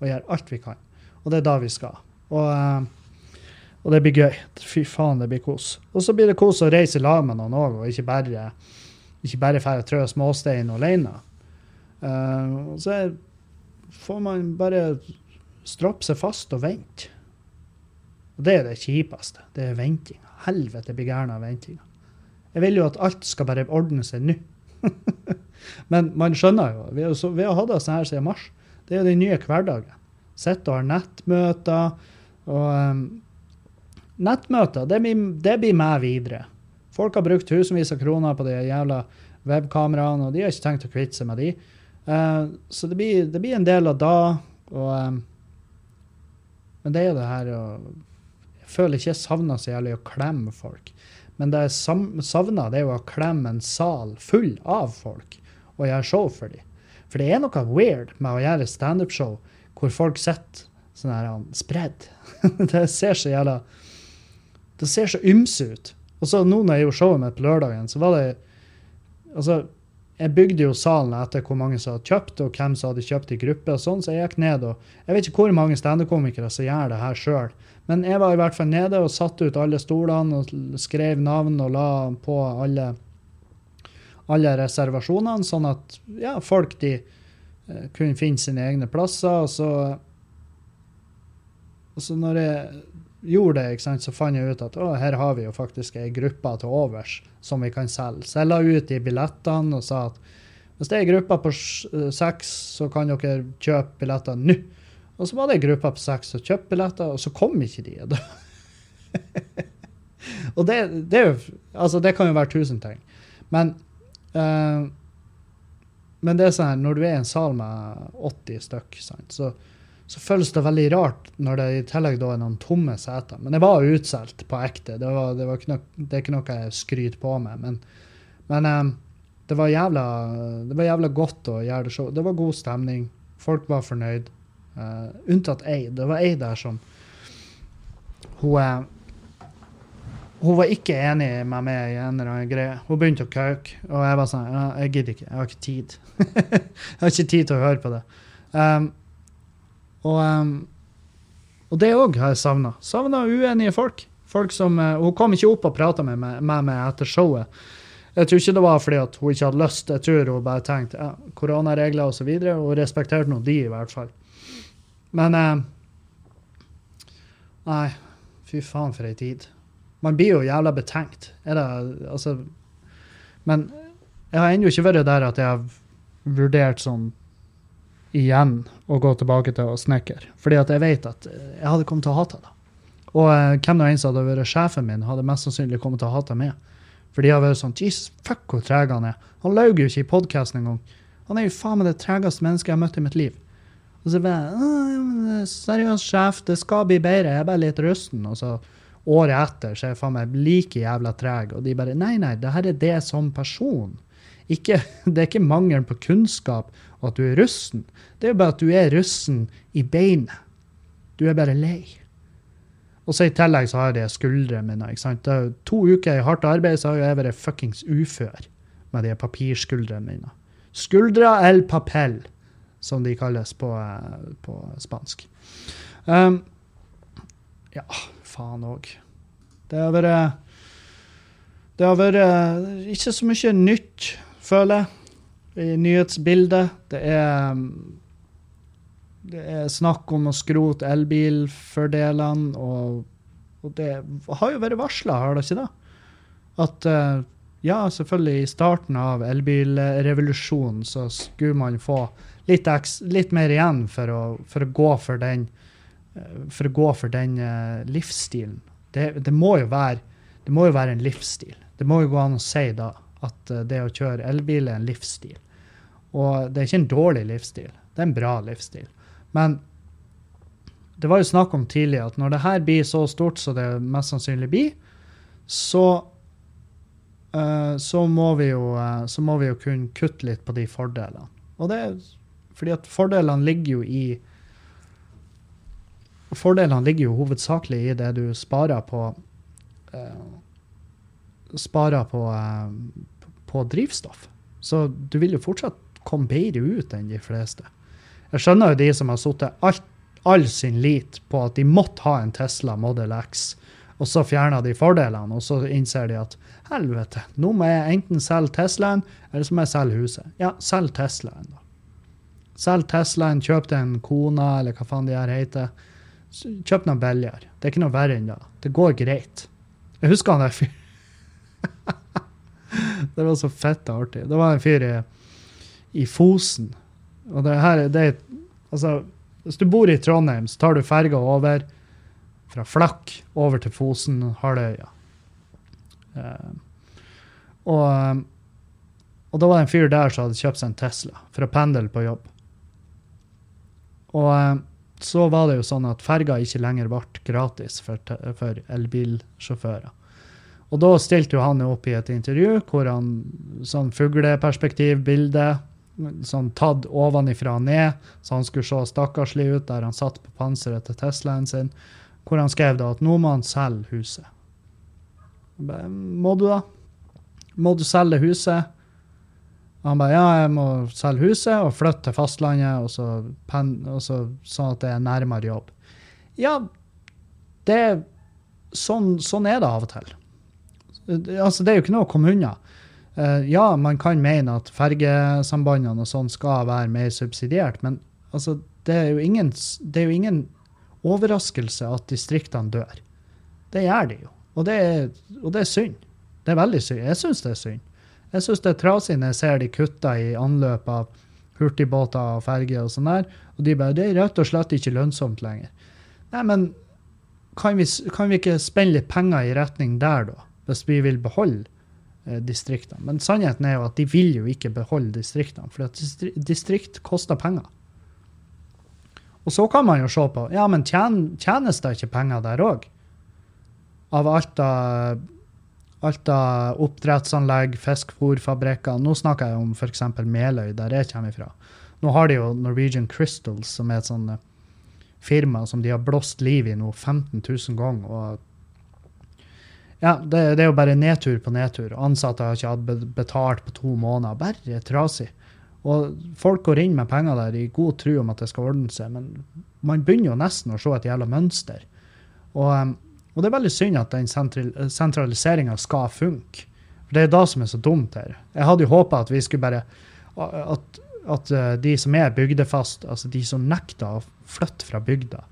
Og gjøre alt vi kan. Og det er da vi skal. Og, uh, og det blir gøy. Fy faen, det blir kos. Og så blir det kos å reise i lag med noen òg, og ikke bare ikke bare dra trø småstein alene. Uh, så er får man bare stroppe seg fast og vente. Og det er det kjipeste. Det er ventinga. Helvete blir gæren av ventinga. Jeg vil jo at alt skal bare ordne seg nå. Men man skjønner jo. Vi vi har hatt det sånn her siden mars. Det er jo den nye hverdagen. Sitter og har nettmøter. Og um, nettmøter, det blir, det blir med videre. Folk har brukt tusenvis av kroner på de jævla webkameraene, og de har ikke tenkt å kvitte seg med de. Uh, så det blir, det blir, en del av da. Og, um, men det er jo det her og, Jeg føler ikke jeg savner så jævlig å klemme folk. Men det jeg savner, det er jo å klemme en sal full av folk og gjøre show for dem. For det er noe weird med å gjøre standup-show hvor folk sitter sånn her spredd. det ser så jævla Det ser så ymse ut. Og så nå når jeg gjorde showet mitt på lørdagen, så var det Altså, jeg bygde jo salen etter hvor mange som hadde kjøpt, og hvem som hadde kjøpt i gruppe. og sånn, Så jeg gikk ned og Jeg vet ikke hvor mange standup-komikere som gjør det her sjøl, men jeg var i hvert fall nede og satte ut alle stolene og skrev navn og la på alle, alle reservasjonene, sånn at ja, folk de uh, kunne finne sine egne plasser. Og så, og så når jeg gjorde det, så fant jeg ut at å, her har vi jo faktisk ei gruppe til overs som vi kan selge. Så jeg la ut de billettene og sa at hvis det er ei gruppe på eh, seks, så kan dere kjøpe billetter nå. Og så var det ei gruppe på seks som kjøpte billetter, og så kom ikke de. og det, det, er jo Altså, det kan jo være tusen ting. Men uh, men det er sånn her, når du er i en sal med 80 stykk, sant, så, så føles det veldig rart når det i tillegg da er noen tomme seter. Men det var utsolgt på ekte. Det, var, det, var ikke noe, det er ikke noe jeg skryter på med. Men, men eh, det, var jævla, det var jævla godt å gjøre det show. Det var god stemning. Folk var fornøyd. Uh, unntatt ei. Det var ei der som Hun er hun var ikke enig med meg i en eller annen greie. Hun begynte å kauke, og jeg var sånn Jeg gidder ikke. Jeg har ikke tid. jeg har ikke tid til å høre på det. Um, og, um, og det òg har jeg savna. Savna uenige folk. Folk som, uh, Hun kom ikke opp og prata med, med, meg etter showet. Jeg tror ikke det var fordi at hun ikke hadde lyst. Jeg tror hun bare tenkte ja, koronaregler osv. Og, så og respekterte nå de, i hvert fall. Men uh, Nei, fy faen for ei tid. Man blir jo jævla betenkt. Er det, altså, men jeg har ennå ikke vært der at jeg har vurdert sånn igjen å gå tilbake til å snekre. Fordi at jeg vet at jeg hadde kommet til å hate det. Og eh, hvem nå enn som hadde vært sjefen min, hadde mest sannsynlig kommet til å hate meg. For de har vært sånn Jesus, fuck hvor treg han er. Han laug jo ikke i podkasten engang. Han er jo faen meg det tregeste mennesket jeg har møtt i mitt liv. Og så bare Seriøst, sjef, det skal bli bedre. Jeg er bare litt rusten. Og så året etter så er jeg faen meg like jævla treg. Og de bare Nei, nei, det her er det som person. Ikke, det er ikke mangelen på kunnskap og at du er russen. Det er bare at du er russen i beinet. Du er bare lei. Og så i tillegg så har jeg skuldrene mine. ikke sant? To uker i hardt arbeid så har jeg vært fuckings ufør med de papirskuldrene mine. Skuldra el papel, som de kalles på, eh, på spansk. Um, ja, faen òg. Det har vært Det har vært eh, ikke så mye nytt, føler jeg, i nyhetsbildet. Det er det er snakk om å skrote elbilfordelene, og, og, det har jo vært varsla, har det ikke det? At eh, ja, selvfølgelig, i starten av elbilrevolusjonen så skulle man få litt, litt mer igjen for å, for å, gå for den Eh, for å gå for den uh, livsstilen. Det, det, må være, det, må jo være, en livsstil. Det må jo gå an å si da at uh, det å kjøre elbil er en livsstil. Og det er ikke en dårlig livsstil, det er en bra livsstil. Men det var jo snakk om tidlig at når det her blir så stort som det mest sannsynlig blir, så, uh, så, må jo, så må vi jo kunne kutte litt på de fordelene. Og det er fordi at fordelene ligger jo i Fordelene ligger jo hovedsakelig i det du sparer på uh, Sparer på, uh, på drivstoff. Så du vil jo fortsatt komme bedre ut enn de fleste. Jeg skjønner jo de som har satt all sin lit på at de måtte ha en Tesla Model X, og så fjerner de fordelene, og så innser de at helvete, nå må jeg enten selge Teslaen, eller så må jeg selge huset. Ja, selg Teslaen, da. Selg Teslaen, kjøp deg en Kona, eller hva faen de her heter. Kjøp noe billigere. Det er ikke noe verre enn det. Det går greit. Jeg husker han der Det var så fett artig. Det var en fyr i, i Fosen. Og det her det er Altså, hvis du bor i Trondheim, så tar du ferga over fra Flakk over til Fosen, Halvøya. Uh, og, og da var det en fyr der som hadde kjøpt seg en Tesla for å pendle på jobb. Og uh, så var det jo sånn at ferga ikke lenger ble gratis for, for elbilsjåfører. Og da stilte jo han opp i et intervju hvor han sånn fugleperspektivbilde, sånn tatt ovenifra og ned, så han skulle se stakkarslig ut der han satt på panseret til Teslaen sin, hvor han skrev da at nå må han selge huset. Må du da? Må du selge huset? Han bare ja, jeg må selge huset og flytte til fastlandet, og så, pen, og så sånn at det er nærmere jobb. Ja, det sånn, sånn er det av og til. Altså, det er jo ikke noe å komme unna. Uh, ja, man kan mene at fergesambandene og sånn skal være mer subsidiert, men altså, det, er jo ingen, det er jo ingen overraskelse at distriktene dør. Det gjør de jo. Og det er, og det er synd. Det er veldig synd. Jeg syns det er synd. Jeg syns det er trasig når jeg ser de kutter i anløp av hurtigbåter og ferger og sånn der, og de bare Det er rett og slett ikke lønnsomt lenger. Nei, men kan vi, kan vi ikke spenne litt penger i retning der, da? Hvis vi vil beholde eh, distriktene. Men sannheten er jo at de vil jo ikke beholde distriktene, for distri distrikt koster penger. Og så kan man jo se på ja, men tjen, tjenes det ikke penger der òg? Av alt av, alt av oppdrettsanlegg, fiskefòrfabrikker Nå snakker jeg om f.eks. Meløy, der jeg kommer fra. Nå har de jo Norwegian Crystals, som er et sånt eh, firma som de har blåst liv i nå 15 000 ganger. og ja, det, det, er jo bare nedtur på nedtur. Ansatte har ikke hatt betalt på to måneder. Bare trasig. Og folk går inn med penger der i god tro om at det skal ordne seg, men man begynner jo nesten å se et jævla mønster. Og, um, og det er veldig synd at den sentraliseringa skal funke. For det er det som er så dumt her. Jeg hadde jo håpa at vi skulle bare at, at uh, de som er bygdefast, altså de som nekter å flytte fra bygda,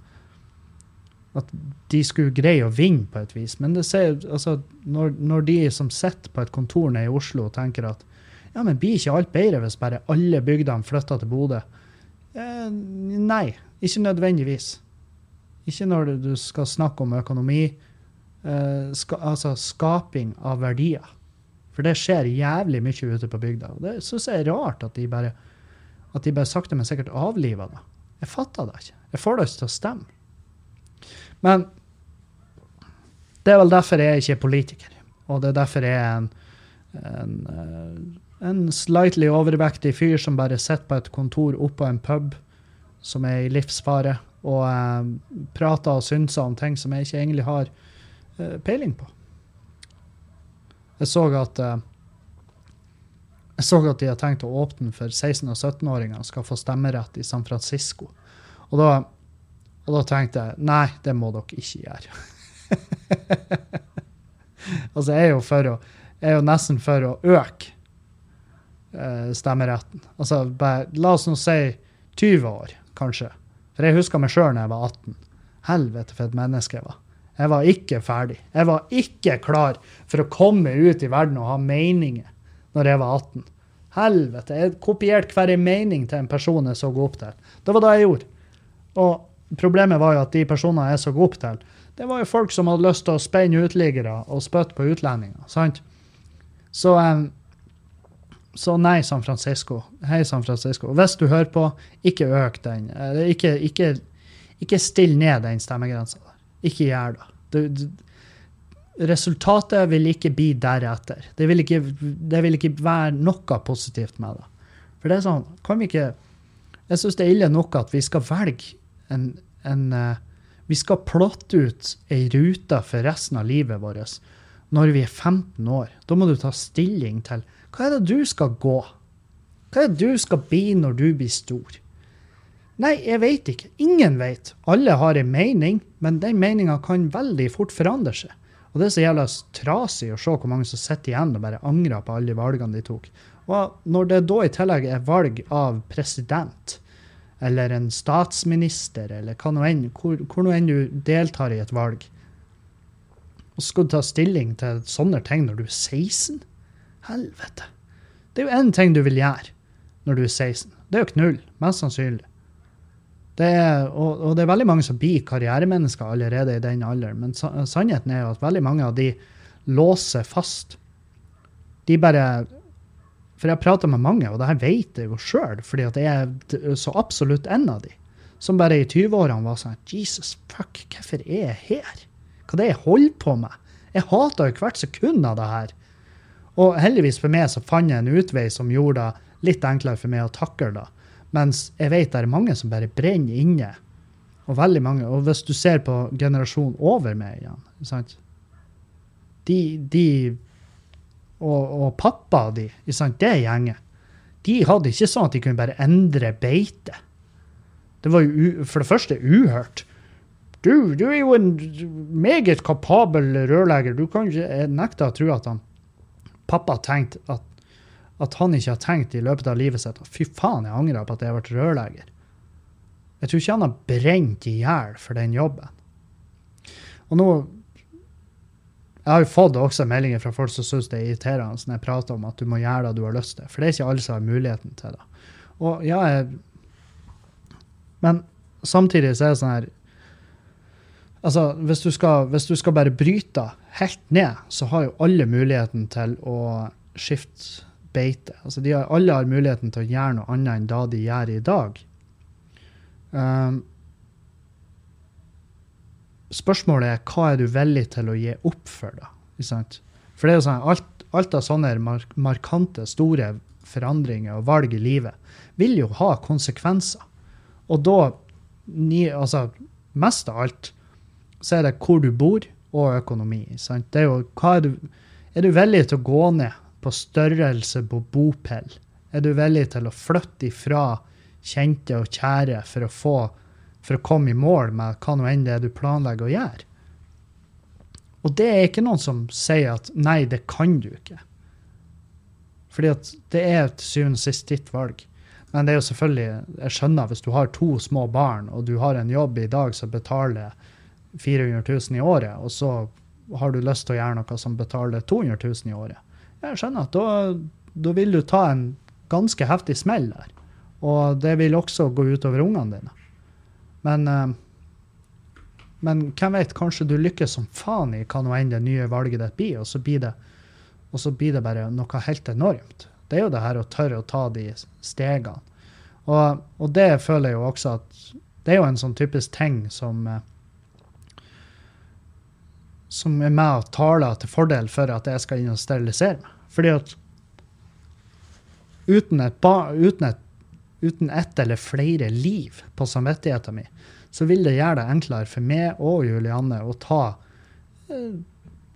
at de skulle greie å vinne på et vis. Men ser, altså, når, når de som sitter på et kontor nede i Oslo og tenker at ja, men blir ikke alt bedre hvis bare alle bygdene flytter til Bodø? Eh, nei, ikke nødvendigvis. Ikke når du skal snakke om økonomi. Eh, ska, altså skaping av verdier. For det skjer jævlig mye ute på bygda. Og det syns jeg er rart at de bare at de bare sakte, men sikkert avliver det. Jeg fatter det ikke. Jeg får det ikke til å stemme. Men det er vel derfor jeg ikke er politiker. Og det er derfor jeg er en, en, eh, en slightly overvektig fyr som bare sitter på et kontor oppå en pub som er i livsfare, og eh, prater og synser om ting som jeg ikke egentlig har eh, peiling på. Jeg så at eh, jeg så at de har tenkt å åpne for 16- og 17-åringer skal få stemmerett i San Francisco. Og da og da tenkte jeg nei, det må dere ikke gjøre. altså, jeg er jo for å jeg er jo nesten for å øke eh, stemmeretten. Altså, bare, la oss nå si 20 år, kanskje. For jeg husker meg sjøl da jeg var 18. Helvete for et menneske jeg var. Jeg var ikke ferdig. Jeg var ikke klar for å komme ut i verden og ha meninger når jeg var 18. Helvete. Jeg kopierte hver mening til en person jeg så opp til. Det var det jeg gjorde. Og Problemet var jo at de personene jeg så opp til, det var jo folk som hadde lyst til å spenne uteliggere og spytte på utlendinger. sant? Så, um, så nei, San Francisco. Hei, San Francisco. Hvis du hører på, ikke øk den. Ikke, ikke, ikke still ned den stemmegrensa. Ikke gjør det. Du, du, resultatet vil ikke bli deretter. Det vil ikke, det vil ikke være noe positivt med det. For det er sånn, kan vi ikke Jeg syns det er ille nok at vi skal velge en, en uh, Vi skal plotte ut ei rute for resten av livet vårt når vi er 15 år. Da må du ta stilling til hva er det du skal gå? Hva er det du skal bli når du blir stor? Nei, jeg vet ikke. Ingen vet. Alle har en mening, men den meninga kan veldig fort forandre seg. Og det er så jævla trasig å se hvor mange som sitter igjen og bare angrer på alle valgene de tok. Og når det da i tillegg er valg av president, eller en statsminister, eller hva nå enn, hvor, hvor nå enn du deltar i et valg. Og så skal du ta stilling til sånne ting når du er 16? Helvete. Det er jo én ting du vil gjøre når du er 16. Det er jo knull, mest sannsynlig. Det er, og, og, det er veldig mange som blir karrieremennesker allerede i den alderen, men sannheten er jo at veldig mange av de låser fast. De bare for jeg har prata med mange, og det her vet jeg jo sjøl, fordi at jeg er så absolutt en av de, som bare i 20-årene var sånn Jesus fuck, hvorfor er jeg her? Hva er det jeg holder på med? Jeg hater jo hvert sekund av det her. Og heldigvis for meg så fant jeg en utvei som gjorde det litt enklere for meg å takle det. Mens jeg vet det er mange som bare brenner inne. Og veldig mange. Og hvis du ser på generasjonen over meg igjen, sant? De, de og, og pappa di, det gjengen, de hadde ikke sånn at de kunne bare endre beite. Det var jo for det første uhørt. Du, du er jo en meget kapabel rørlegger. Du kan ikke nekte å tro at han pappa tenkte at, at han ikke har tenkt i løpet av livet sitt Fy faen, jeg angrer på at jeg ble rørlegger. Jeg tror ikke han har brent i hjel for den jobben. Og nå jeg har jo fått også meldinger fra folk som syns det er irriterende når jeg prater om at du må gjøre det du har lyst til. For det er ikke alle som har muligheten til det. Og ja, jeg, Men samtidig så er det sånn her Altså, hvis du, skal, hvis du skal bare bryte helt ned, så har jo alle muligheten til å skifte beite. Altså, har, alle har muligheten til å gjøre noe annet enn det de gjør i dag. Um, spørsmålet er hva er du villig til å gi opp for, da? For det er jo sånn, alt, alt av sånne mark markante, store forandringer og valg i livet vil jo ha konsekvenser. Og da, ni, altså mest av alt, så er det hvor du bor og økonomi. Sant? Det er jo, hva er, du, er du villig til å gå ned på størrelse på bopel? Er du villig til å flytte ifra kjente og kjære for å, få, for å komme i mål med hva nå enn det er du planlegger å gjøre? Og det er ikke noen som sier at nei, det kan du ikke. Fordi at det er til syvende og sist ditt valg. Men det er jo selvfølgelig, jeg skjønner hvis du har to små barn, og du har en jobb i dag som betaler 400 000 i året, og så har du lyst til å gjøre noe som betaler 200 000 i året. Jeg skjønner at da, da vil du ta en ganske heftig smell der. Og det vil også gå utover ungene dine. Men, eh, men hvem vet, kanskje du lykkes som faen i hva nå enn det nye valget ditt blir, og så blir det, og så blir det bare noe helt enormt. Det er jo det her å tørre å ta de stegene. Og, og det føler jeg jo også at det er jo en sånn typisk ting som eh, som er med og taler til fordel for at jeg skal inn og sterilisere meg. Fordi at uten et, ba, uten et, uten ett eller flere liv på samvittigheten min, så vil det gjøre det enklere for meg og Julianne å ta eh,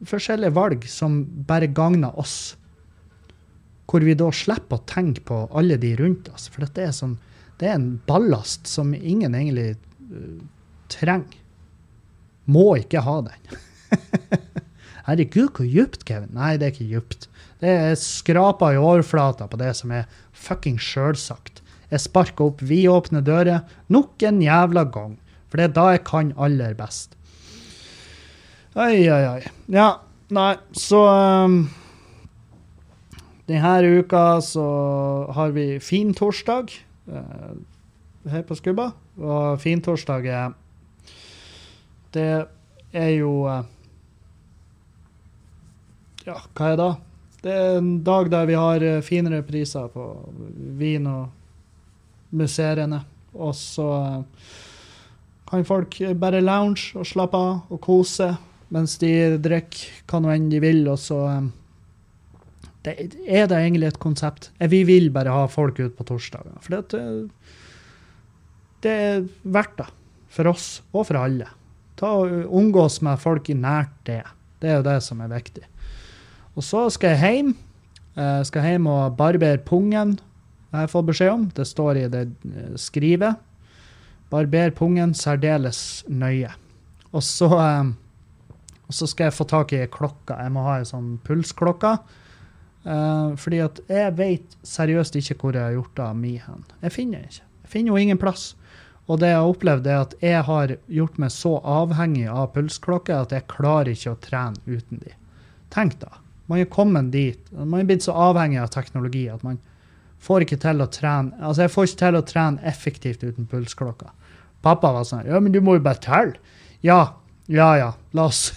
forskjellige valg som bare gagner oss. Hvor vi da slipper å tenke på alle de rundt oss. For det er, sånn, det er en ballast som ingen egentlig uh, trenger. Må ikke ha den. Herregud, hvor djupt, Kevin? Nei, det er ikke djupt. Det er skrapa i overflata på det som er fucking sjølsagt. Jeg sparker opp vidåpne dører nok en jævla gang. For det er da jeg kan aller best. Oi, oi, oi. Ja, nei, så um, Denne uka så har vi fin torsdag uh, her på Skubba. Og fintorsdag er Det er jo uh, ja, hva er det? da? Det er en dag der vi har eh, finere priser på vin og museene. Og så eh, kan folk bare lounge og slappe av og kose mens de drikker hva nå enn de vil. Og så eh, det, er det egentlig et konsept. Vi vil bare ha folk ut på torsdager. For det, det er verdt det. For oss og for alle. Ta og Omgås med folk i nært det. Det er jo det som er viktig. Og så skal jeg hjem. Jeg skal hjem og barbere pungen, jeg har fått beskjed om. Det står i det eh, skrivet. Barber pungen særdeles nøye. Og så, eh, og så skal jeg få tak i klokka. Jeg må ha ei sånn pulsklokke. Uh, fordi at jeg vet seriøst ikke hvor jeg har gjort av mi hen. Jeg finner ikke. Jeg finner jo ingen plass. Og det jeg har opplevd, er at jeg har gjort meg så avhengig av pulsklokke at jeg klarer ikke å trene uten de. Tenk da. Man er kommet dit. Man er blitt så avhengig av teknologi at man får ikke til å trene Altså, jeg får ikke til å trene effektivt uten pulsklokka. Pappa var sånn Ja, men du må jo bare telle. Ja, ja, ja. La oss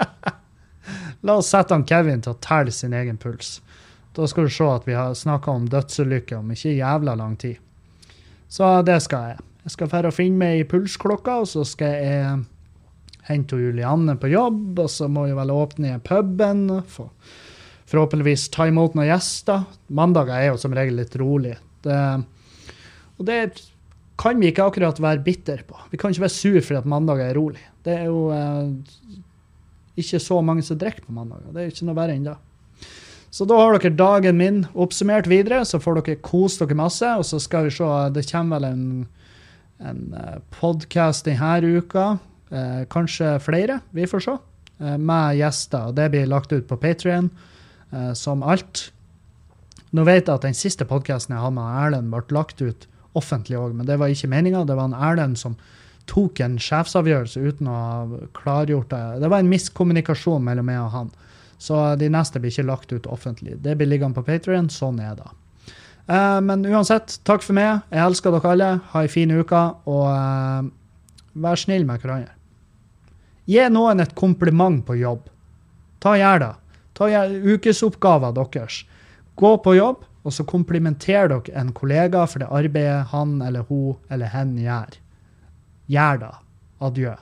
La oss sette han Kevin til å telle sin egen puls. Da skal du se at vi har snakka om dødsulykker om ikke jævla lang tid. Så det skal jeg. Jeg skal dra og finne meg i pulsklokka, og så skal jeg hente Julianne på jobb, og så må vi vel åpne puben. For, forhåpentligvis ta imot noen gjester. Mandager er jo som regel litt rolig. Det, og det kan vi ikke akkurat være bitter på. Vi kan ikke være sur fordi at mandag er rolig. Det er jo eh, ikke så mange som drikker på mandager. Det er ikke noe verre enn. Så da har dere dagen min oppsummert videre, så får dere kose dere masse. Og så skal vi se, det kommer vel en, en eh, podkast denne uka Eh, kanskje flere, vi får se, eh, med gjester. Det blir lagt ut på Patrion, eh, som alt. Nå vet jeg at den siste podkasten jeg hadde med Erlend, ble lagt ut offentlig òg, men det var ikke meninga. Det var en Erlend som tok en sjefsavgjørelse uten å ha klargjort det. Det var en miskommunikasjon mellom meg og han. Så de neste blir ikke lagt ut offentlig. Det blir liggende på Patrion. Sånn er det. Uh, men uansett, takk for meg. Jeg elsker dere alle. Ha ei en fin uke, og uh, vær snill med hverandre. Gi noen et kompliment på jobb. Ta Gjør det. Ta gjør ukesoppgaver deres. Gå på jobb, og så komplimenter dere en kollega for det arbeidet han eller hun eller hen gjør. Gjør da. Adjø.